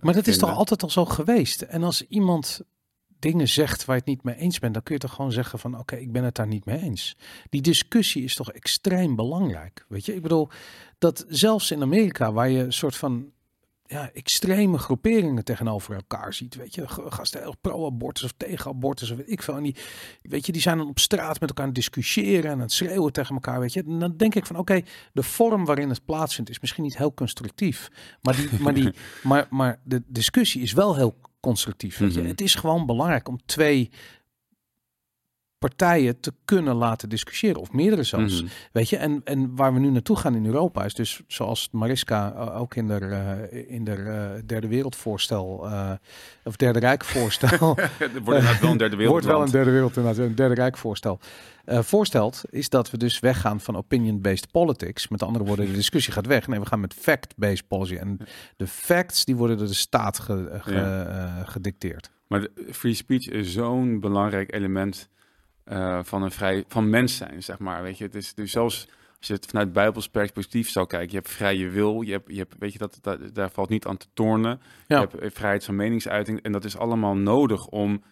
maar dat is toch altijd al zo geweest? En als iemand dingen zegt waar je het niet mee eens bent, dan kun je toch gewoon zeggen van oké, okay, ik ben het daar niet mee eens. Die discussie is toch extreem belangrijk. Weet je, ik bedoel dat zelfs in Amerika, waar je een soort van ja, extreme groeperingen tegenover elkaar ziet. Weet je, gasten heel pro-abortus of tegen abortus of weet ik veel. En die, weet je, die zijn dan op straat met elkaar aan het discussiëren en aan het schreeuwen tegen elkaar. Weet je, en dan denk ik van oké, okay, de vorm waarin het plaatsvindt is misschien niet heel constructief. Maar, die, maar, die, maar, maar de discussie is wel heel constructief. Mhm. Het is gewoon belangrijk om twee partijen te kunnen laten discussiëren, of meerdere zelfs. Mhm. Weet je, en, en waar we nu naartoe gaan in Europa is dus zoals Mariska uh, ook in de, uh, in de uh, derde wereldvoorstel, uh, of derde rijk voorstel. wordt wel een derde wereld. wordt wel een derde wereld inderdaad, een derde rijk voorstel. Voorstelt is dat we dus weggaan van opinion-based politics. Met andere woorden, de discussie gaat weg. Nee, we gaan met fact-based policy. En de facts die worden door de staat ge, gedicteerd. Maar de, free speech is zo'n belangrijk element uh, van een vrij van mens zijn, zeg maar. Weet je, het is dus zelfs als je het vanuit Bijbels perspectief zou kijken, je hebt vrije wil, je hebt, je hebt weet je dat, dat daar valt niet aan te tornen. Ja. Je hebt vrijheid van meningsuiting en dat is allemaal nodig om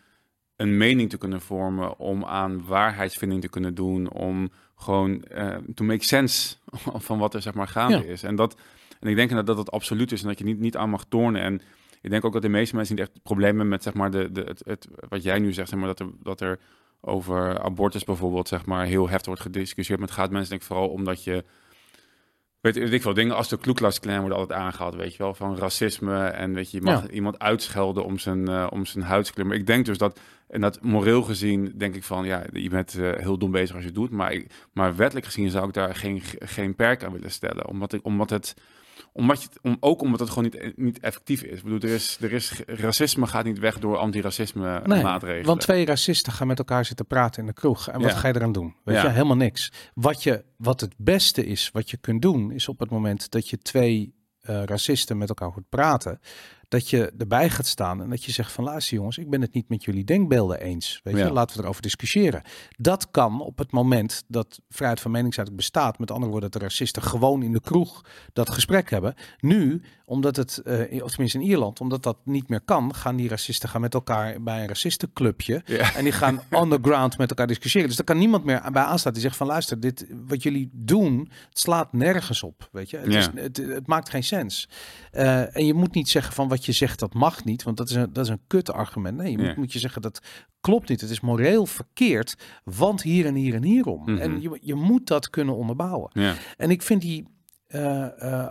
een mening te kunnen vormen, om aan waarheidsvinding te kunnen doen, om gewoon uh, to make sense van wat er zeg maar gaande Ja. is. En dat en ik denk dat dat het absoluut is en dat je niet, niet aan mag tornen. En ik denk ook dat de meeste mensen niet echt problemen met zeg maar de, de het, het, wat jij nu zegt, zeg maar dat er dat er over abortus bijvoorbeeld, zeg maar, heel heftig wordt gediscussieerd. Maar het gaat mensen denk ik vooral omdat je, weet, weet ik veel, dingen als de Ku Klux Klan worden altijd aangehaald, weet je wel, van racisme en weet je, je mag Ja. iemand uitschelden om zijn, uh, om zijn huidskleur. Maar ik denk dus dat, en dat moreel gezien, denk ik van, ja, je bent uh, heel dom bezig als je het doet, maar, ik, maar wettelijk gezien zou ik daar geen, geen perk aan willen stellen, omdat, ik, omdat het omdat je, om, ook omdat het gewoon niet, niet effectief is. Ik bedoel, er is, er is racisme gaat niet weg door antiracisme Nee, maatregelen. Want twee racisten gaan met elkaar zitten praten in de kroeg. En wat Ja. ga je eraan doen? Weet Ja. je, helemaal niks. Wat, je, wat het beste is, wat je kunt doen, is op het moment dat je twee eh, racisten met elkaar hoort praten, dat je erbij gaat staan en dat je zegt van luister jongens, ik ben het niet met jullie denkbeelden eens. Weet Ja. je, laten we erover discussiëren. Dat kan op het moment dat vrijheid van meningsuiting bestaat. Met andere woorden, dat de racisten gewoon in de kroeg dat gesprek hebben. Nu, omdat het, eh, of tenminste in Ierland, omdat dat niet meer kan, gaan die racisten gaan met elkaar bij een racistenclubje. Ja. En die gaan underground met elkaar discussiëren. Dus daar kan niemand meer bij aanstaan die zegt van luister, dit wat jullie doen, het slaat nergens op. Weet je, het, Ja. is, het, het maakt geen sens. Eh, en je moet niet zeggen van wat je zegt dat mag niet, want dat is een, dat is een kut argument. Nee, je moet, Ja. moet je zeggen dat klopt niet. Het is moreel verkeerd, want hier en hier en hierom. Mhm. En je, je moet dat kunnen onderbouwen. Ja. En ik vind die, eh, eh,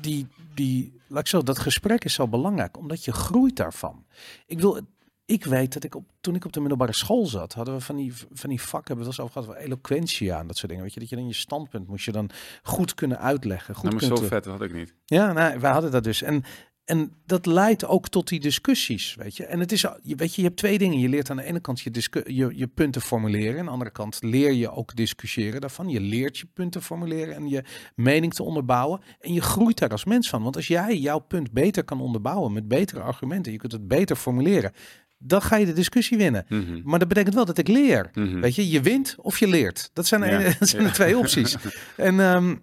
die, die, laat ik zo, dat gesprek is zo belangrijk, omdat je groeit daarvan. Ik wil, ik weet dat ik op, toen ik op de middelbare school zat, hadden we van die, van die vakken, hebben we het over gehad, eloquentia en dat soort dingen. Weet je, dat je dan je standpunt moest je dan goed kunnen uitleggen. Goed Nou, maar zo vet had ik niet. ja, nou, wij hadden dat dus. En, en dat leidt ook tot die discussies, weet je. En het is, weet je, je hebt twee dingen. Je leert aan de ene kant je, je, je punten formuleren. Aan de andere kant leer je ook discussiëren daarvan. Je leert je punten formuleren en je mening te onderbouwen. En je groeit daar als mens van. Want als jij jouw punt beter kan onderbouwen met betere argumenten, je kunt het beter formuleren, dan ga je de discussie winnen. Mhm. Maar dat betekent wel dat ik leer. Mhm. Weet je, je wint of je leert. Dat zijn, Ja. dat zijn de twee opties. En ehm,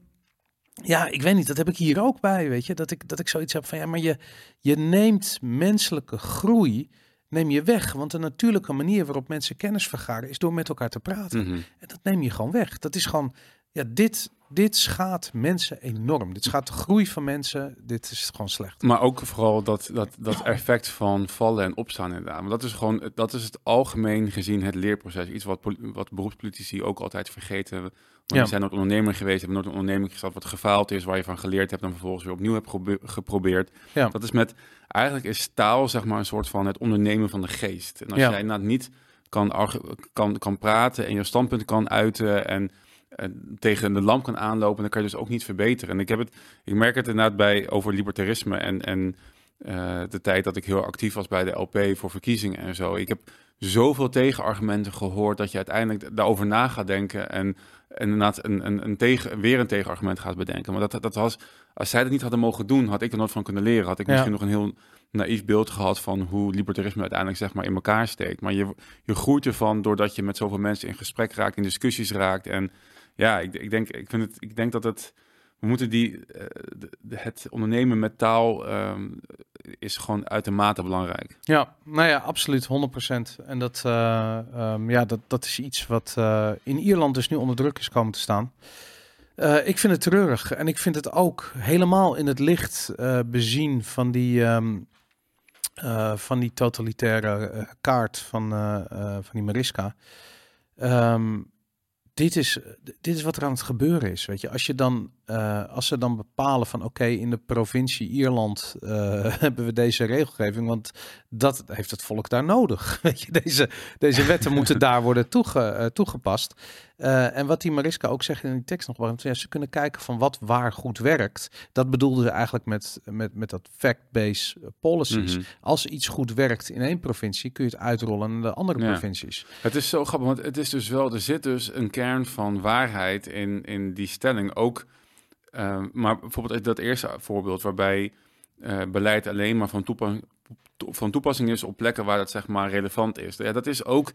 ja, ik weet niet, dat heb ik hier ook bij, weet je. Dat ik, dat ik zoiets heb van, ja, maar je, je neemt menselijke groei, neem je weg. Want de natuurlijke manier waarop mensen kennis vergaren, is door met elkaar te praten. Mhm. En dat neem je gewoon weg. Dat is gewoon, ja, dit, dit schaadt mensen enorm. Dit schaadt de groei van mensen. Dit is gewoon slecht. Maar ook vooral dat, dat, dat effect van vallen en opstaan inderdaad. Want dat is gewoon, dat is het algemeen gezien het leerproces. Iets wat, wat beroepspolitici ook altijd vergeten. Want Ja. zijn nooit ondernemer geweest, hebben nooit een onderneming gestart wat gefaald is, waar je van geleerd hebt en vervolgens weer opnieuw hebt geprobeerd. Ja. Dat is met, eigenlijk is taal zeg maar een soort van het ondernemen van de geest. En als Ja. jij inderdaad niet kan, kan, kan praten en je standpunt kan uiten en en tegen de lamp kan aanlopen, dan kan je dus ook niet verbeteren. En ik, heb het, ik merk het inderdaad bij over libertarisme en, en eh, de tijd dat ik heel actief was bij de LP voor verkiezingen en zo. Ik heb zoveel tegenargumenten gehoord dat je uiteindelijk daarover na gaat denken en, en inderdaad een, een, een tegen, weer een tegenargument gaat bedenken. Maar dat, dat was, als zij dat niet hadden mogen doen, had ik er nooit van kunnen leren. Had ik Ja. misschien nog een heel naïef beeld gehad van hoe libertarisme uiteindelijk zeg maar in elkaar steekt. Maar je, je groeit ervan doordat je met zoveel mensen in gesprek raakt, in discussies raakt. En ja, ik, ik, denk, ik, vind het, ik denk dat het. We moeten die. eh, de- de- het ondernemen met taal ehm, is gewoon uitermate belangrijk. Ja, nou ja, absoluut, 100%. En dat, eh, ehm, ja, dat, dat is iets wat eh, in Ierland dus nu onder druk is komen te staan. Eh, ik vind het treurig en ik vind het ook helemaal in het licht bezien van die, ehm, eh, van die totalitaire kaart van, van die Mariska. Ehm, dit, is, dit is wat er aan het gebeuren is. Weet je, als, je dan, eh, als ze dan bepalen van oké, in de provincie Ierland eh, hebben we deze regelgeving, want dat heeft het volk daar nodig. Weet je, deze, deze wetten moeten daar worden toege, eh, toegepast. Eh, en wat die Mariska ook zegt in die tekst nog, want ja, ze kunnen kijken van wat waar goed werkt. Dat bedoelde ze eigenlijk met, met, met dat fact-based eh, policies. Mhm. Als iets goed werkt in één provincie, kun je het uitrollen naar de andere Ja. provincies. Het is zo grappig, want het is dus wel, er zit dus een kern van waarheid in, in die stelling. Ook, eh, maar bijvoorbeeld dat eerste voorbeeld waarbij eh, beleid alleen maar van, toepa- to- van toepassing is op plekken waar dat zeg maar relevant is. Ja, dat is ook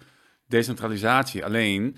decentralisatie. Alleen,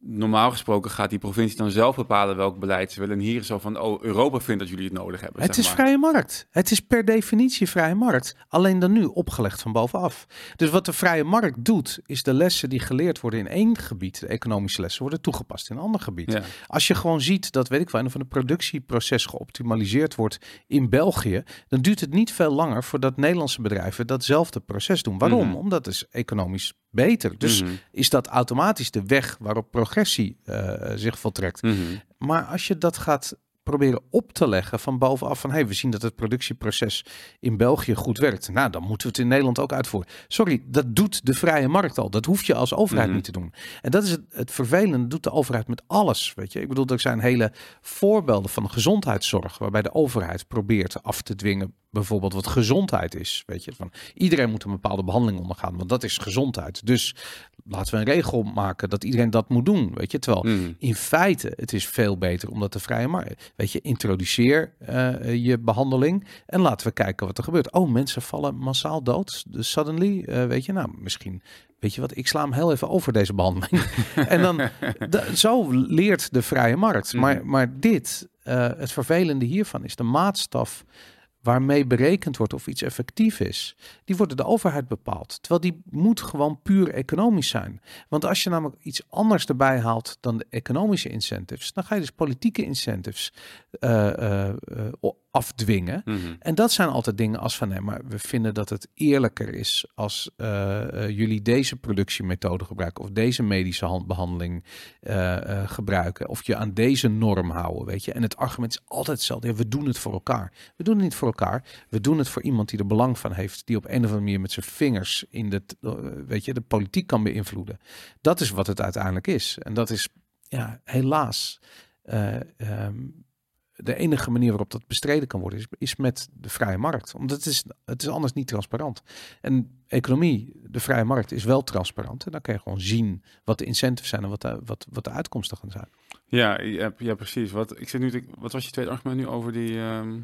normaal gesproken gaat die provincie dan zelf bepalen welk beleid ze willen. En hier is zo van, oh, Europa vindt dat jullie het nodig hebben. Het zeg is maar. vrije markt. Het is per definitie vrije markt. Alleen dan nu opgelegd van bovenaf. Dus wat de vrije markt doet, is de lessen die geleerd worden in één gebied, de economische lessen, worden toegepast in een ander gebied. Ja. Als je gewoon ziet dat, weet ik wel, een van de productieproces geoptimaliseerd wordt in België, dan duurt het niet veel langer voordat Nederlandse bedrijven datzelfde proces doen. Waarom? Mhm. Omdat het is economisch beter. Dus Mhm. is dat automatisch de weg waarop progressie eh, zich voltrekt. Mhm. Maar als je dat gaat proberen op te leggen van bovenaf van hey, we zien dat het productieproces in België goed werkt. Nou, dan moeten we het in Nederland ook uitvoeren. Sorry, dat doet de vrije markt al. Dat hoef je als overheid Mhm. niet te doen. En dat is het, het vervelende, doet de overheid met alles. Weet je, ik bedoel, er zijn hele voorbeelden van gezondheidszorg waarbij de overheid probeert af te dwingen bijvoorbeeld wat gezondheid is. Weet je, van iedereen moet een bepaalde behandeling ondergaan, want dat is gezondheid. Dus laten we een regel maken dat iedereen dat moet doen. Weet je, terwijl Mhm. in feite, het is veel beter omdat de vrije markt. Weet je, introduceer eh, je behandeling en laten we kijken wat er gebeurt. Oh, mensen vallen massaal dood. Dus suddenly, eh, weet je, nou, misschien. Weet je wat, ik sla hem heel even over deze behandeling. en dan, da- zo leert de vrije markt. Maar, maar dit, eh, het vervelende hiervan is de maatstaf waarmee berekend wordt of iets effectief is, die door de overheid bepaald. Terwijl die moet gewoon puur economisch zijn. Want als je namelijk iets anders erbij haalt dan de economische incentives, dan ga je dus politieke incentives eh, afdwingen. Mhm. En dat zijn altijd dingen als van nee, maar we vinden dat het eerlijker is als eh, eh, jullie deze productiemethode gebruiken of deze medische handbehandeling eh, gebruiken of je aan deze norm houden, weet je. En het argument is altijd hetzelfde. Ja, we doen het voor elkaar. We doen het niet voor elkaar. We doen het voor iemand die er belang van heeft, die op een of andere manier met zijn vingers in de, weet je, de politiek kan beïnvloeden. Dat is wat het uiteindelijk is. En dat is, ja, helaas. eh, ehm, de enige manier waarop dat bestreden kan worden is, is met de vrije markt. Omdat het is, het is anders niet transparant. En economie, de vrije markt, is wel transparant. En dan kan je gewoon zien wat de incentives zijn en wat de, wat, wat de uitkomsten gaan zijn. Ja, ja, precies. Wat, ik zit nu wat was je tweede argument nu over die... ehm,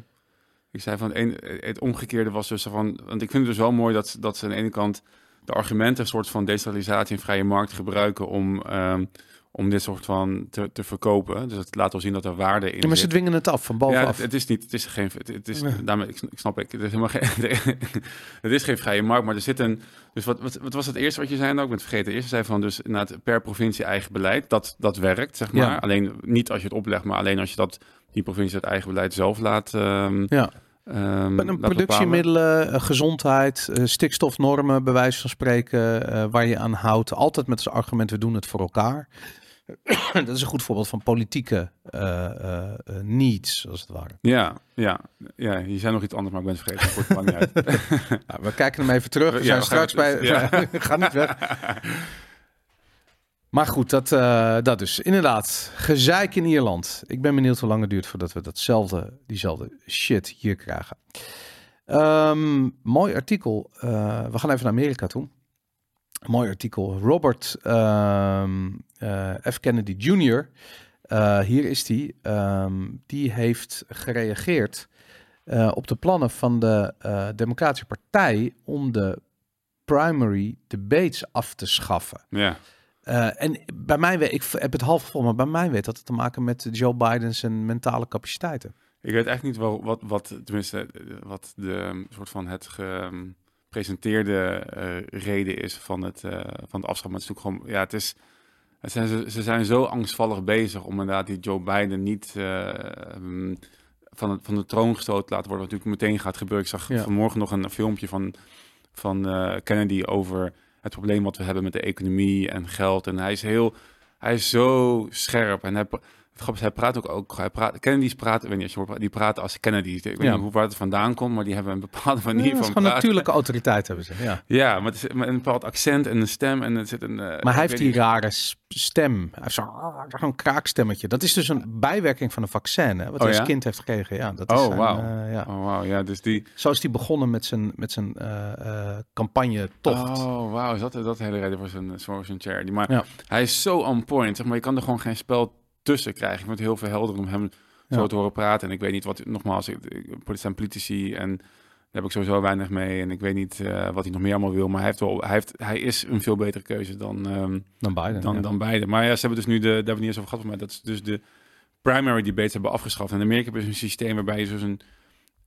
ik zei van een, het omgekeerde was dus van... Want ik vind het dus wel mooi dat, dat ze aan de ene kant de argumenten... een soort van decentralisatie en vrije markt gebruiken... om, ehm, om dit soort van te, te verkopen. Dus het laat wel zien dat er waarde in Ja, maar ze dwingen het af van Ja, bovenaf. het, het is niet, het is geen, het, het is, Ja. daarmee, ik, ik snap ik, het is helemaal geen, het is geen vrije markt, maar er zit een, dus wat, wat, wat was het eerste wat je zei nou? Ik ben het vergeten. Het eerste zei van dus inderdaad per provincie eigen beleid, dat, dat werkt, zeg maar. Ja. Alleen niet als je het oplegt, maar alleen als je dat, die provincie het eigen beleid zelf laat, ehm ja. laat productiemiddelen, eh, gezondheid, eh, stikstofnormen, bij wijze van spreken, eh, waar je aan houdt. Altijd met als argument, we doen het voor elkaar. dat is een goed voorbeeld van politieke eh, needs, als het ware. Ja, ja, ja, je zei nog iets anders, maar ik ben het vergeten. Lang niet uit. Nou, we kijken hem even terug. We Ja, zijn we straks het- bij. ja. Ga niet weg. Maar goed, dat, eh, dat dus. Inderdaad, gezeik in Ierland. Ik ben benieuwd hoe lang het duurt voordat we datzelfde, diezelfde shit hier krijgen. Ehm, mooi artikel. We gaan even naar Amerika toe. Mooi artikel. Robert ehm, eh, F. Kennedy Jr. eh, hier is die. Ehm, die heeft gereageerd eh, op de plannen van de Democratische Partij om de primary debates af te schaffen. ja, en bij mij, weet- ik heb het half vol, maar bij mij weet dat het te maken met Joe Biden's en mentale capaciteiten. ik weet echt niet wel wat, wat, tenminste, wat de soort van het gepresenteerde eh, reden is van het, eh, van het afschap. Maar het is gewoon, ja, het is, het zijn, ze, ze zijn zo angstvallig bezig om inderdaad die Joe Biden niet eh, um, van, het, van de troon gestoten te laten worden. Wat natuurlijk meteen gaat gebeuren. Ik zag Ja. vanmorgen nog een filmpje van, van Kennedy over het probleem wat we hebben met de economie en geld. En hij is heel, hij is zo scherp en hij, hij praat ook, ook hij praat, Kennedy's praten, ik weet niet als je hoort, die praten als Kennedy. Ik weet Ja. niet hoe waar het vandaan komt, maar die hebben een bepaalde Ja, manier is van gewoon praten. natuurlijke autoriteit hebben ze. Ja. Ja, maar het is met een bepaald accent en een stem en er zit een. eh, Maar hij heeft die niet- rare stem. Hij heeft zo'n kraakstemmetje. Dat is dus een bijwerking van een vaccin, hè, wat Oh, hij als ja? kind heeft gekregen. Ja, dat is Oh, wauw. eh, ja. Oh, wauw, ja, dus die. Zo is hij begonnen met zijn, met zijn eh, eh, campagne tocht. Oh, wauw, is dat, dat hele reden voor zijn, voor zijn charity. Maar Ja. hij is zo on point, zeg maar. Je kan er gewoon geen spel tussen krijgen. Ik vind het heel veel helder om hem zo te horen praten. En ik weet niet wat, nogmaals, ik, zijn politici en daar heb ik sowieso weinig mee. En ik weet niet eh, wat hij nog meer allemaal wil. Maar hij, heeft wel, hij, heeft, hij is een veel betere keuze dan, ehm, Dan Biden. dan, ja. dan beide. Maar ja, ze hebben dus nu de, daar hebben we niet eens over gehad, maar dat is dus de primary debates hebben afgeschaft. En in Amerika je dus een systeem waarbij je dus een,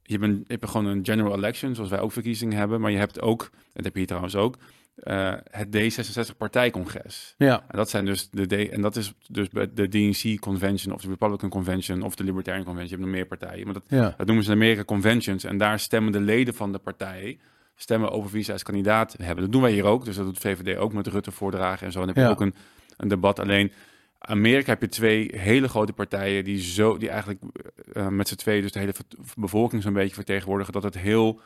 je hebt, een, je hebt gewoon een general election, zoals wij ook verkiezingen hebben, maar je hebt ook, dat heb je hier trouwens ook, eh, het D66 partijcongres. ja. En dat zijn dus de D, en dat is dus de DNC convention of de Republican convention of de Libertarian convention. Je hebt nog meer partijen, maar dat, Ja. dat noemen ze in Amerika conventions. En daar stemmen de leden van de partij stemmen over wie ze als kandidaat hebben. Dat doen wij hier ook. Dus dat doet VVD ook met Rutte voordragen en zo. En dan heb je Ja. ook een, een debat. Alleen Amerika heb je twee hele grote partijen die zo die eigenlijk eh, met z'n tweeën dus de hele bevolking zo'n beetje vertegenwoordigen. Dat het heel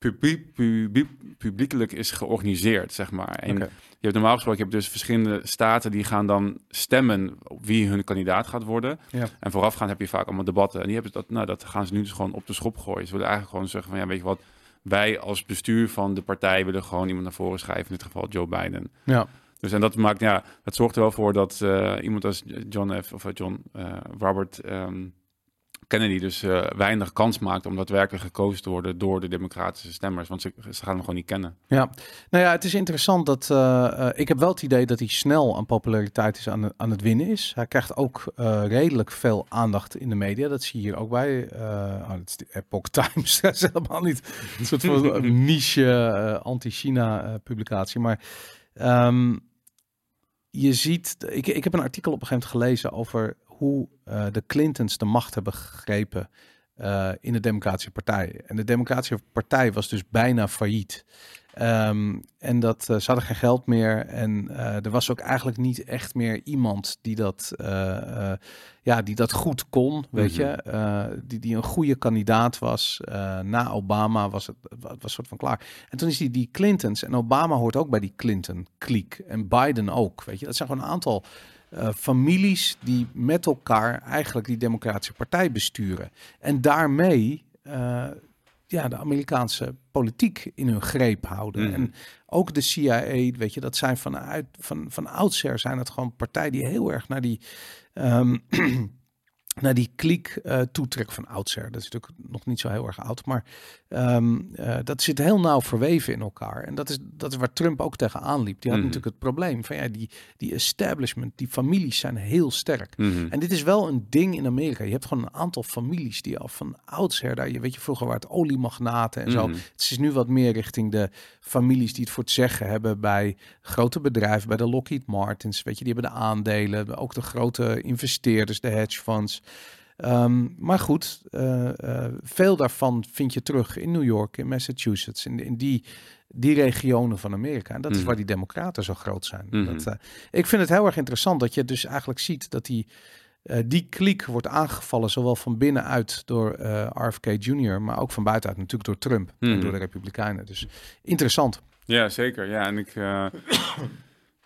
publiek, publiek, publiekelijk is georganiseerd, zeg maar. En je hebt normaal gesproken, je hebt dus verschillende staten die gaan dan stemmen op wie hun kandidaat gaat worden. Ja. En voorafgaand heb je vaak allemaal debatten. En die hebben dat, nou, dat gaan ze nu dus gewoon op de schop gooien. Ze willen eigenlijk gewoon zeggen van, ja, weet je wat, wij als bestuur van de partij willen gewoon iemand naar voren schrijven. In dit geval Joe Biden. Ja. Dus en dat maakt, ja, dat zorgt er wel voor dat eh, iemand als John F. of eh, John eh, Robert ehm, Kennedy dus eh, weinig kans maakt om daadwerkelijk gekozen te worden door de democratische stemmers. Want ze, gaan hem gewoon niet kennen. Ja, nou ja, het is interessant dat eh, eh, ik heb wel het idee dat hij snel aan populariteit is aan, aan het winnen is. Hij krijgt ook redelijk veel aandacht in de media. Dat zie je hier ook bij. oh, dat is de Epoch Times. is helemaal niet een soort van niche anti-China publicatie. Maar ehm, je ziet, ik, ik heb een artikel op een gegeven moment gelezen over hoe eh, de Clintons de macht hebben gegrepen eh, in de Democratische Partij. En de Democratische Partij was dus bijna failliet. Ehm, en dat, uh, ze hadden geen geld meer. En uh, er was ook eigenlijk niet echt meer iemand die dat, uh, ja, die dat goed kon. Weet mm -hmm. je, die, die een goede kandidaat was. na Obama was het was soort van klaar. En toen is die, die Clintons. En Obama hoort ook bij die Clinton-kliek. En Biden ook. Weet je, dat zijn gewoon een aantal. Families die met elkaar eigenlijk die Democratische Partij besturen. En daarmee ja, de Amerikaanse politiek in hun greep houden. Mhm. En ook de CIA, weet je, dat zijn vanuit van, van oudsher zijn het gewoon partijen die heel erg naar die ehm, naar die kliek uh, toetrek van oudsher. Dat is natuurlijk nog niet zo heel erg oud, maar um, uh, dat zit heel nauw verweven in elkaar. En dat is, dat is waar Trump ook tegenaan liep. Die had Mhm. natuurlijk het probleem van ja, die, die establishment, die families zijn heel sterk. Mhm. En dit is wel een ding in Amerika. Je hebt gewoon een aantal families die al van oudsher daar, je weet je, vroeger waren het oliemagnaten en zo. Mhm. Het is nu wat meer richting de families die het voor het zeggen hebben bij grote bedrijven, bij de Lockheed Martins, weet je, die hebben de aandelen, ook de grote investeerders, de hedge funds. Ehm, maar goed, eh, eh, veel daarvan vind je terug in New York, in Massachusetts, in, in die, die regionen van Amerika. En dat is Mhm. waar die democraten zo groot zijn. Mhm. Dat, eh, ik vind het heel erg interessant dat je dus eigenlijk ziet dat die, die kliek wordt aangevallen, zowel van binnenuit door RFK Jr., maar ook van buitenuit natuurlijk door Trump en Mhm. door de Republikeinen. Dus interessant. Ja, zeker. Ja, en ik,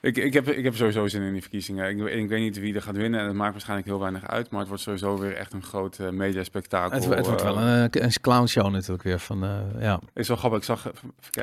ik, ik, heb, ik heb sowieso zin in die verkiezingen. Ik, ik weet niet wie er gaat winnen en het maakt waarschijnlijk heel weinig uit, maar het wordt sowieso weer echt een groot eh mediaspectakel. Het, het wordt eh, wel een, een clownshow natuurlijk weer van, eh, ja. Is wel grappig. Ik zag.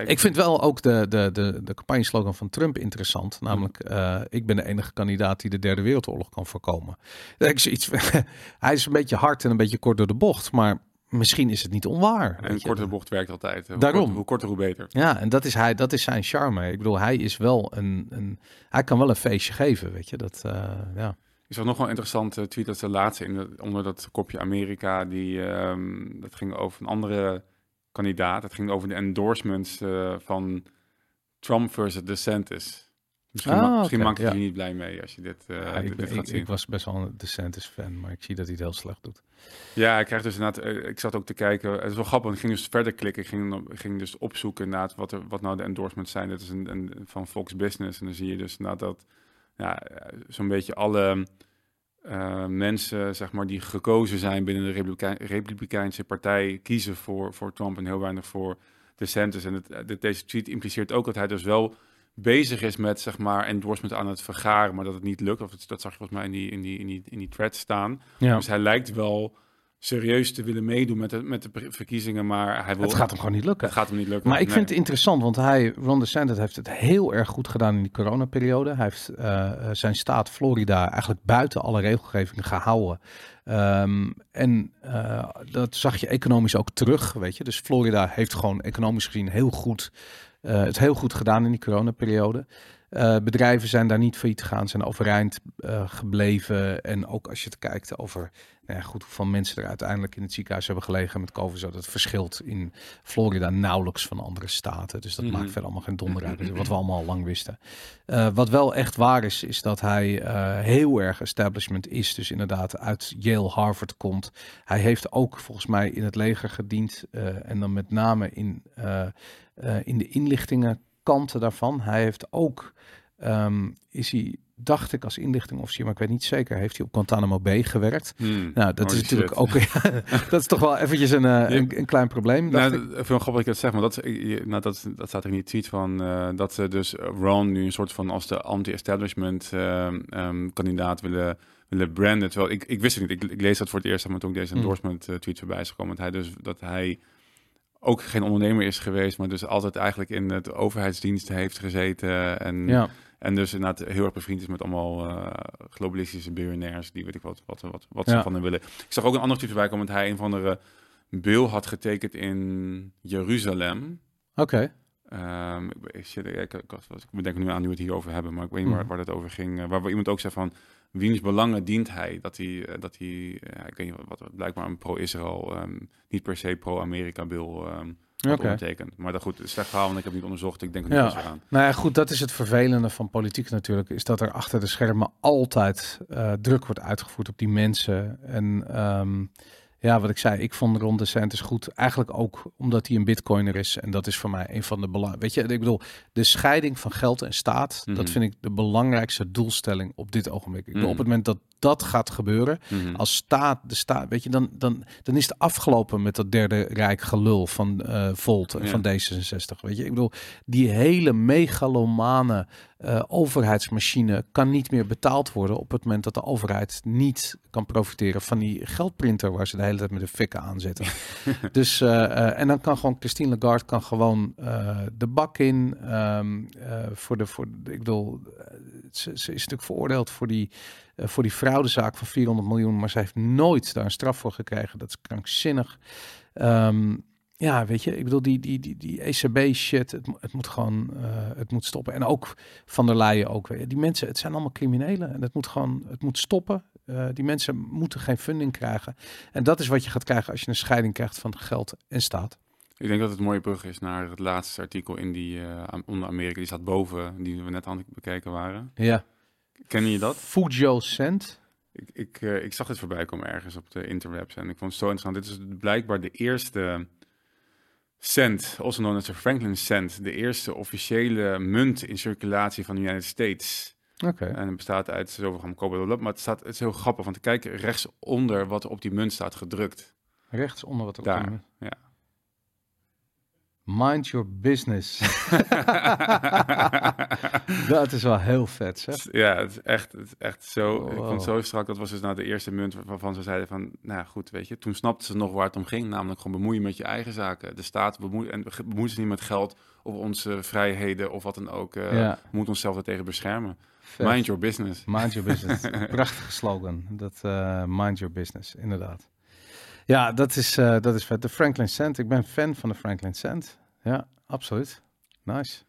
Ik vind wel ook de, de, de, de campagneslogan van Trump interessant. Namelijk, eh, ik ben de enige kandidaat die de derde wereldoorlog kan voorkomen. Dat Ik zoiets, hij is een beetje hard en een beetje kort door de bocht, maar misschien is het niet onwaar. En weet je. korte bocht werkt altijd. Hoe Daarom. korter- hoe korter, hoe beter. Ja, en dat is, hij, dat is zijn charme. Ik bedoel, hij is wel een, een hij kan wel een feestje geven, weet je. Dat, eh, ja. Is er nog wel een interessante tweet, dat is de laatste in de, onder dat kopje Amerika, die, ehm, dat ging over een andere kandidaat. Dat ging over de endorsements eh, van Trump versus DeSantis. Misschien, Ah, ma- misschien maak je ja. je niet blij mee als je dit, eh, Ja, dit, ik, dit gaat ik, zien. ik was best wel een DeSantis fan, maar ik zie dat hij het heel slecht doet. Ja, ik krijg dus inderdaad, eh, ik zat ook te kijken, het is wel grappig, ik ging dus verder klikken, ik ging, ik ging dus opzoeken inderdaad wat, er, wat nou de endorsements zijn. Dat is een, een, van Fox Business en dan zie je dus inderdaad dat ja, eh, zo'n beetje alle mensen, zeg maar, die gekozen zijn binnen de Republikein, Republikeinse partij kiezen voor, voor Trump en heel weinig voor DeSantis. En het, dit- deze tweet impliceert ook dat hij dus wel bezig is met, zeg maar, endorsement aan het vergaren, maar dat het niet lukt. Of het, dat zag je volgens mij in die, in die, in die, in die thread staan. Ja. Dus hij lijkt wel serieus te willen meedoen met de, met de verkiezingen, maar hij wil... Het gaat hem gewoon niet lukken. het gaat hem niet lukken. Maar ik Nee. vind het interessant, want hij, Ron DeSantis heeft het heel erg goed gedaan in die coronaperiode. Hij heeft eh, eh, zijn staat Florida eigenlijk buiten alle regelgeving gehouden. Ehm, en eh, dat zag je economisch ook terug, weet je. Dus Florida heeft gewoon economisch gezien heel goed, het heel goed gedaan in die coronaperiode. Eh, bedrijven zijn daar niet failliet gegaan, zijn overeind eh, gebleven. En ook als je het kijkt over nou ja, goed, hoeveel mensen er uiteindelijk in het ziekenhuis hebben gelegen met COVID, zo dat verschilt in Florida nauwelijks van andere staten. Dus dat Mhm. maakt verder allemaal geen donder uit. Wat we allemaal al lang wisten. Eh, wat wel echt waar is, is dat hij heel erg establishment is. Dus inderdaad uit Yale, Harvard komt. Hij heeft ook volgens mij in het leger gediend. en dan met name in, in de inlichtingenkanten daarvan. Hij heeft ook, ehm, is hij, dacht ik als inlichtingofficier, maar ik weet niet zeker, heeft hij op Guantanamo Bay gewerkt. Hmm. Nou, dat is natuurlijk shit. ook, dat is toch wel eventjes een, eh, een, een klein probleem. Nou, ik. ik vind grappig dat je dat zegt, maar dat, je- nou, dat, dat staat er in die tweet van eh, dat ze dus eh, Ron nu een soort van als de anti-establishment ehm, ehm, kandidaat willen, willen branden. Terwijl ik, ik wist het niet, ik, ik lees dat voor het eerst, maar toen ik deze Hmm. endorsement eh, tweet voorbij is gekomen, dat hij dus dat hij ook geen ondernemer is geweest, maar dus altijd eigenlijk in het overheidsdienst heeft gezeten en, Ja, en dus inderdaad heel erg bevriend is met allemaal eh, globalistische biljonairs, die weet ik wat, wat, wat, wat ze van hem willen. Ik zag ook een ander voorbij komen, dat hij een van de bil had getekend in Jeruzalem. oké. Ehm, ik, ik, shit, ik, ik, ik, ik bedenk nu aan nu we het hierover hebben, maar ik weet niet waar, Mhm. waar het over ging. eh, waar iemand ook zei van, wiens belangen dient hij? Dat hij, eh, dat hij eh, ik weet niet wat, wat blijkbaar een pro-Israël, ehm, niet per se pro-Amerika-bil ehm had Oké. ondertekend. Maar dat goed, het is slecht verhaal, want ik heb niet onderzocht. Ik denk er Ja. niet eens aan. Nou ja, goed, dat is het vervelende van politiek natuurlijk, is dat er achter de schermen altijd eh, druk wordt uitgevoerd op die mensen. En ehm, Ja, wat ik zei, ik vond Ron DeSantis goed. Eigenlijk ook omdat hij een bitcoiner is. En dat is voor mij een van de belang. Weet je, ik bedoel, de scheiding van geld en staat, Mhm. dat vind ik de belangrijkste doelstelling op dit ogenblik. Mhm. Op het moment dat dat gaat gebeuren, Mhm. als staat, de staat, weet je, dan, dan, dan is het afgelopen met dat derde rijk gelul van eh Volt en Ja. van D66. Weet je, ik bedoel, die hele megalomane eh, overheidsmachine kan niet meer betaald worden op het moment dat de overheid niet kan profiteren van die geldprinter waar ze de hele tijd met de fikken aan zitten. dus eh, eh, en dan kan gewoon Christine Lagarde kan gewoon de bak in ehm, eh, voor de voor ik bedoel ze, ze is natuurlijk veroordeeld voor die voor die fraudezaak van 400 miljoen, maar ze heeft nooit daar een straf voor gekregen. Dat is krankzinnig. Ehm, ja, weet je, ik bedoel, die, die, die, die ECB-shit, het, het moet gewoon, eh, het moet stoppen. En ook Van der Leyen ook. weet je. Die mensen, het zijn allemaal criminelen en het moet gewoon, het moet stoppen. Eh, die mensen moeten geen funding krijgen. En dat is wat je gaat krijgen als je een scheiding krijgt van geld en staat. Ik denk dat het een mooie brug is naar het laatste artikel in die eh, onder Amerika. Die staat boven, die we net aan het bekeken waren. Ja. Ken je dat? Fujo Cent. Ik, ik, ik zag het voorbij komen ergens op de interwebs en ik vond het zo interessant. Dit is blijkbaar de eerste cent, also known as the Franklin cent, de eerste officiële munt in circulatie van de United States. Oké. En het bestaat uit zoveel gram koper, maar het, staat, het is heel grappig, want kijk rechtsonder wat er op die munt staat gedrukt. Rechts onder wat er Daar, op de- ja. Mind your business. dat is wel heel vet, zeg. Ja, het is echt, het is echt zo. Ik vond het zo strak. Dat was dus nou de eerste munt waarvan ze zeiden van, nou goed, weet je. Toen snapten ze nog waar het om ging, namelijk gewoon bemoeien met je eigen zaken. De staat bemoeit en bemoeit zich niet met geld of onze vrijheden of wat dan ook. Ja. We moeten onszelf daartegen beschermen. Vet. Mind your business. Mind your business. Prachtige slogan. Dat eh, mind your business, inderdaad. Ja, dat is, eh, dat is vet. De Franklin Cent. Ik ben fan van de Franklin Cent. Ja, absoluut. Nice.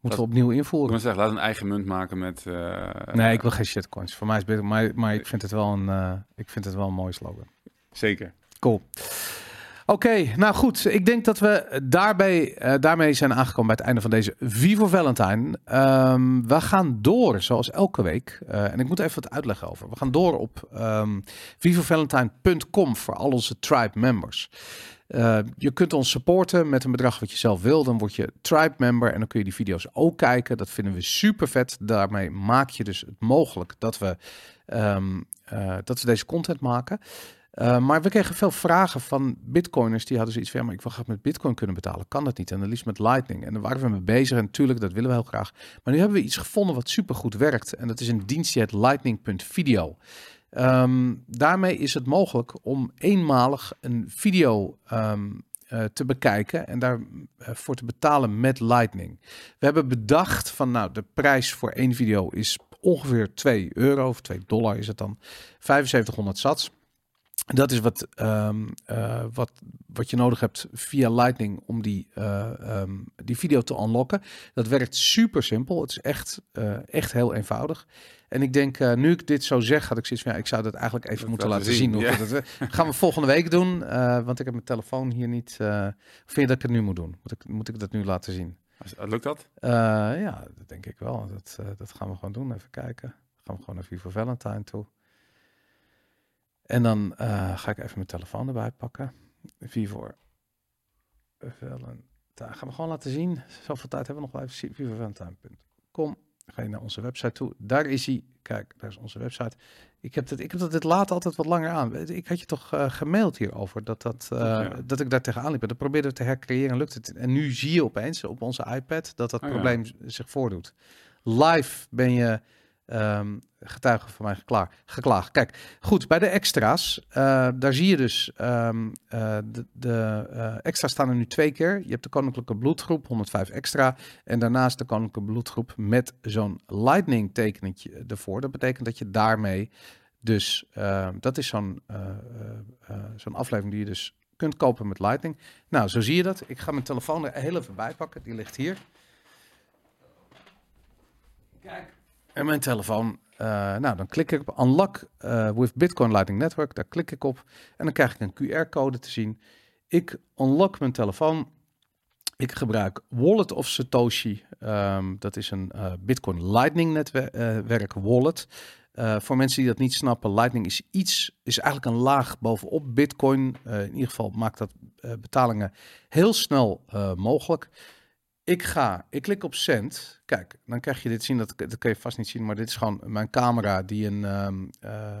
Moeten we opnieuw Ik invoeren. moet zeggen, laat een eigen munt maken met. eh, Nee, ik wil geen shitcoins. Voor mij is het beter, maar, maar ik vind het wel een, eh, ik vind het wel een mooie slogan. Zeker. Cool. Oké, nou goed. Ik denk dat we daarbij, eh, daarmee zijn aangekomen bij het einde van deze Vivo Valentine. Ehm, we gaan door, zoals elke week. Eh, en ik moet even wat uitleggen over. We gaan door op ehm vivovalentine.com voor al onze tribe members. Eh, je kunt ons supporten met een bedrag wat je zelf wil. Dan word je tribe member en dan kun je die video's ook kijken. Dat vinden we super vet. Daarmee maak je dus het mogelijk dat we, ehm, eh, dat we deze content maken. Uh, maar we kregen veel vragen van bitcoiners die hadden zoiets van, ja, maar ik wil graag met bitcoin kunnen betalen. Kan dat niet? En dan liefst met lightning. En daar waren we mee bezig en natuurlijk, dat willen we heel graag. Maar nu hebben we iets gevonden wat supergoed werkt. En dat is een dienst die heet lightning.video. Um, daarmee is het mogelijk om eenmalig een video um, uh, te bekijken en daarvoor uh, te betalen met Lightning. We hebben bedacht van, nou, de prijs voor één video is ongeveer 2 euro of 2 dollar is het dan. 7500 sats. Dat is wat, um, uh, wat, wat je nodig hebt via Lightning om die, uh, um, die video te unlocken. Dat werkt super simpel. Het is echt, uh, echt heel eenvoudig. En ik denk, nu ik dit zo zeg, had ik zoiets van, ja, ik zou dat eigenlijk even dat moeten laten zien. zien ja. dat, gaan we volgende week doen, want ik heb mijn telefoon hier niet. Vind je dat ik het nu moet doen? Moet ik, moet ik dat nu laten zien? Lukt dat? Ja, dat denk ik wel. Dat, dat gaan we gewoon doen. Even kijken. Dan gaan we gewoon naar Vivo Valentine toe. En dan uh, ga ik even mijn telefoon erbij pakken. Vivo Valentine. Gaan we gewoon laten zien. Zoveel tijd hebben we nog wel even. VivoValentine.com. Ga je naar onze website toe. Daar is hij. Kijk, daar is onze website. Ik heb, het, ik heb dat dit laat altijd wat langer aan. Ik had je toch uh, gemaild hierover dat, dat, uh, ja. dat ik daar tegenaan liep. Dat probeerde te hercreëren lukt het. En nu zie je opeens op onze iPad dat dat oh, probleem ja. zich voordoet. Live ben je um, getuige van mij geklaagd. geklaagd. Kijk, goed, bij de extra's, uh, daar zie je dus, um, uh, de, de uh, extra's staan er nu twee keer. Je hebt de Koninklijke Bloedgroep, 105 extra, en daarnaast de Koninklijke Bloedgroep met zo'n lightning tekenetje ervoor. Dat betekent dat je daarmee dus, dat is zo'n zo'n aflevering die je dus kunt kopen met lightning. Nou, zo zie je dat. Ik ga mijn telefoon er heel even bij pakken, die ligt hier. Kijk. En mijn telefoon, uh, nou dan klik ik op Unlock uh, with Bitcoin Lightning Network. Daar klik ik op en dan krijg ik een QR-code te zien. Ik unlock mijn telefoon. Ik gebruik Wallet of Satoshi. Um, dat is een uh, Bitcoin Lightning netwerk wallet. Eh, voor mensen die dat niet snappen, Lightning is iets, is eigenlijk een laag bovenop Bitcoin. Eh, in ieder geval maakt dat eh, betalingen heel snel eh, mogelijk. Ik ga, ik klik op send. Kijk, dan krijg je dit zien. Dat, dat kun je vast niet zien, maar dit is gewoon mijn camera die een ehm, eh, eh,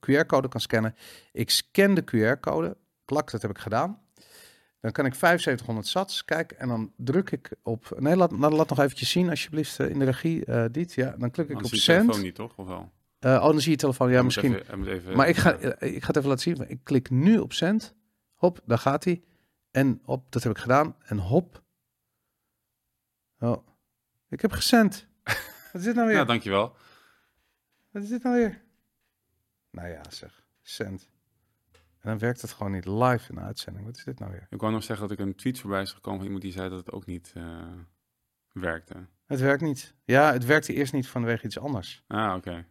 QR-code kan scannen. Ik scan de QR-code. Klak, dat heb ik gedaan. Dan kan ik 7500 sats. Kijk, en dan druk ik op. Nee, laat, laat, laat nog eventjes zien, alsjeblieft, eh, in de regie. eh dit, ja, dan klik ik Anders op zie je send. telefoon niet, toch? Of wel? Oh, dan zie je telefoon. Ja, misschien. even- even- Maar ik ga, ik ga het even laten zien. Ik klik nu op send. Hop, daar gaat hij. En hop, dat heb ik gedaan. En hop. Oh, ik heb gesend. Wat is dit nou weer? Ja, dankjewel. Wat is dit nou weer? Nou ja, zeg. Send. En dan werkt het gewoon niet live in de uitzending. Wat is dit nou weer? Ik wou nog zeggen dat ik een tweet voorbij is gekomen van iemand die zei dat het ook niet eh, werkte. Het werkt niet. Ja, het werkte eerst niet vanwege iets anders. Ah, oké.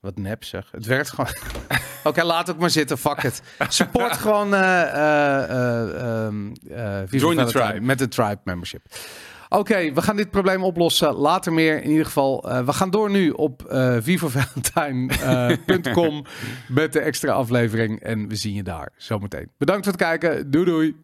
Wat nep zeg. Het werkt gewoon. Oké, laat ook maar zitten. Fuck it. Support gewoon eh, Viva Join the tribe. met de tribe membership. Oké, we gaan dit probleem oplossen. Later meer. In ieder geval, eh, we gaan door nu op vivavalentine.com met de extra aflevering. En we zien je daar zometeen. Bedankt voor het kijken. Doei doei.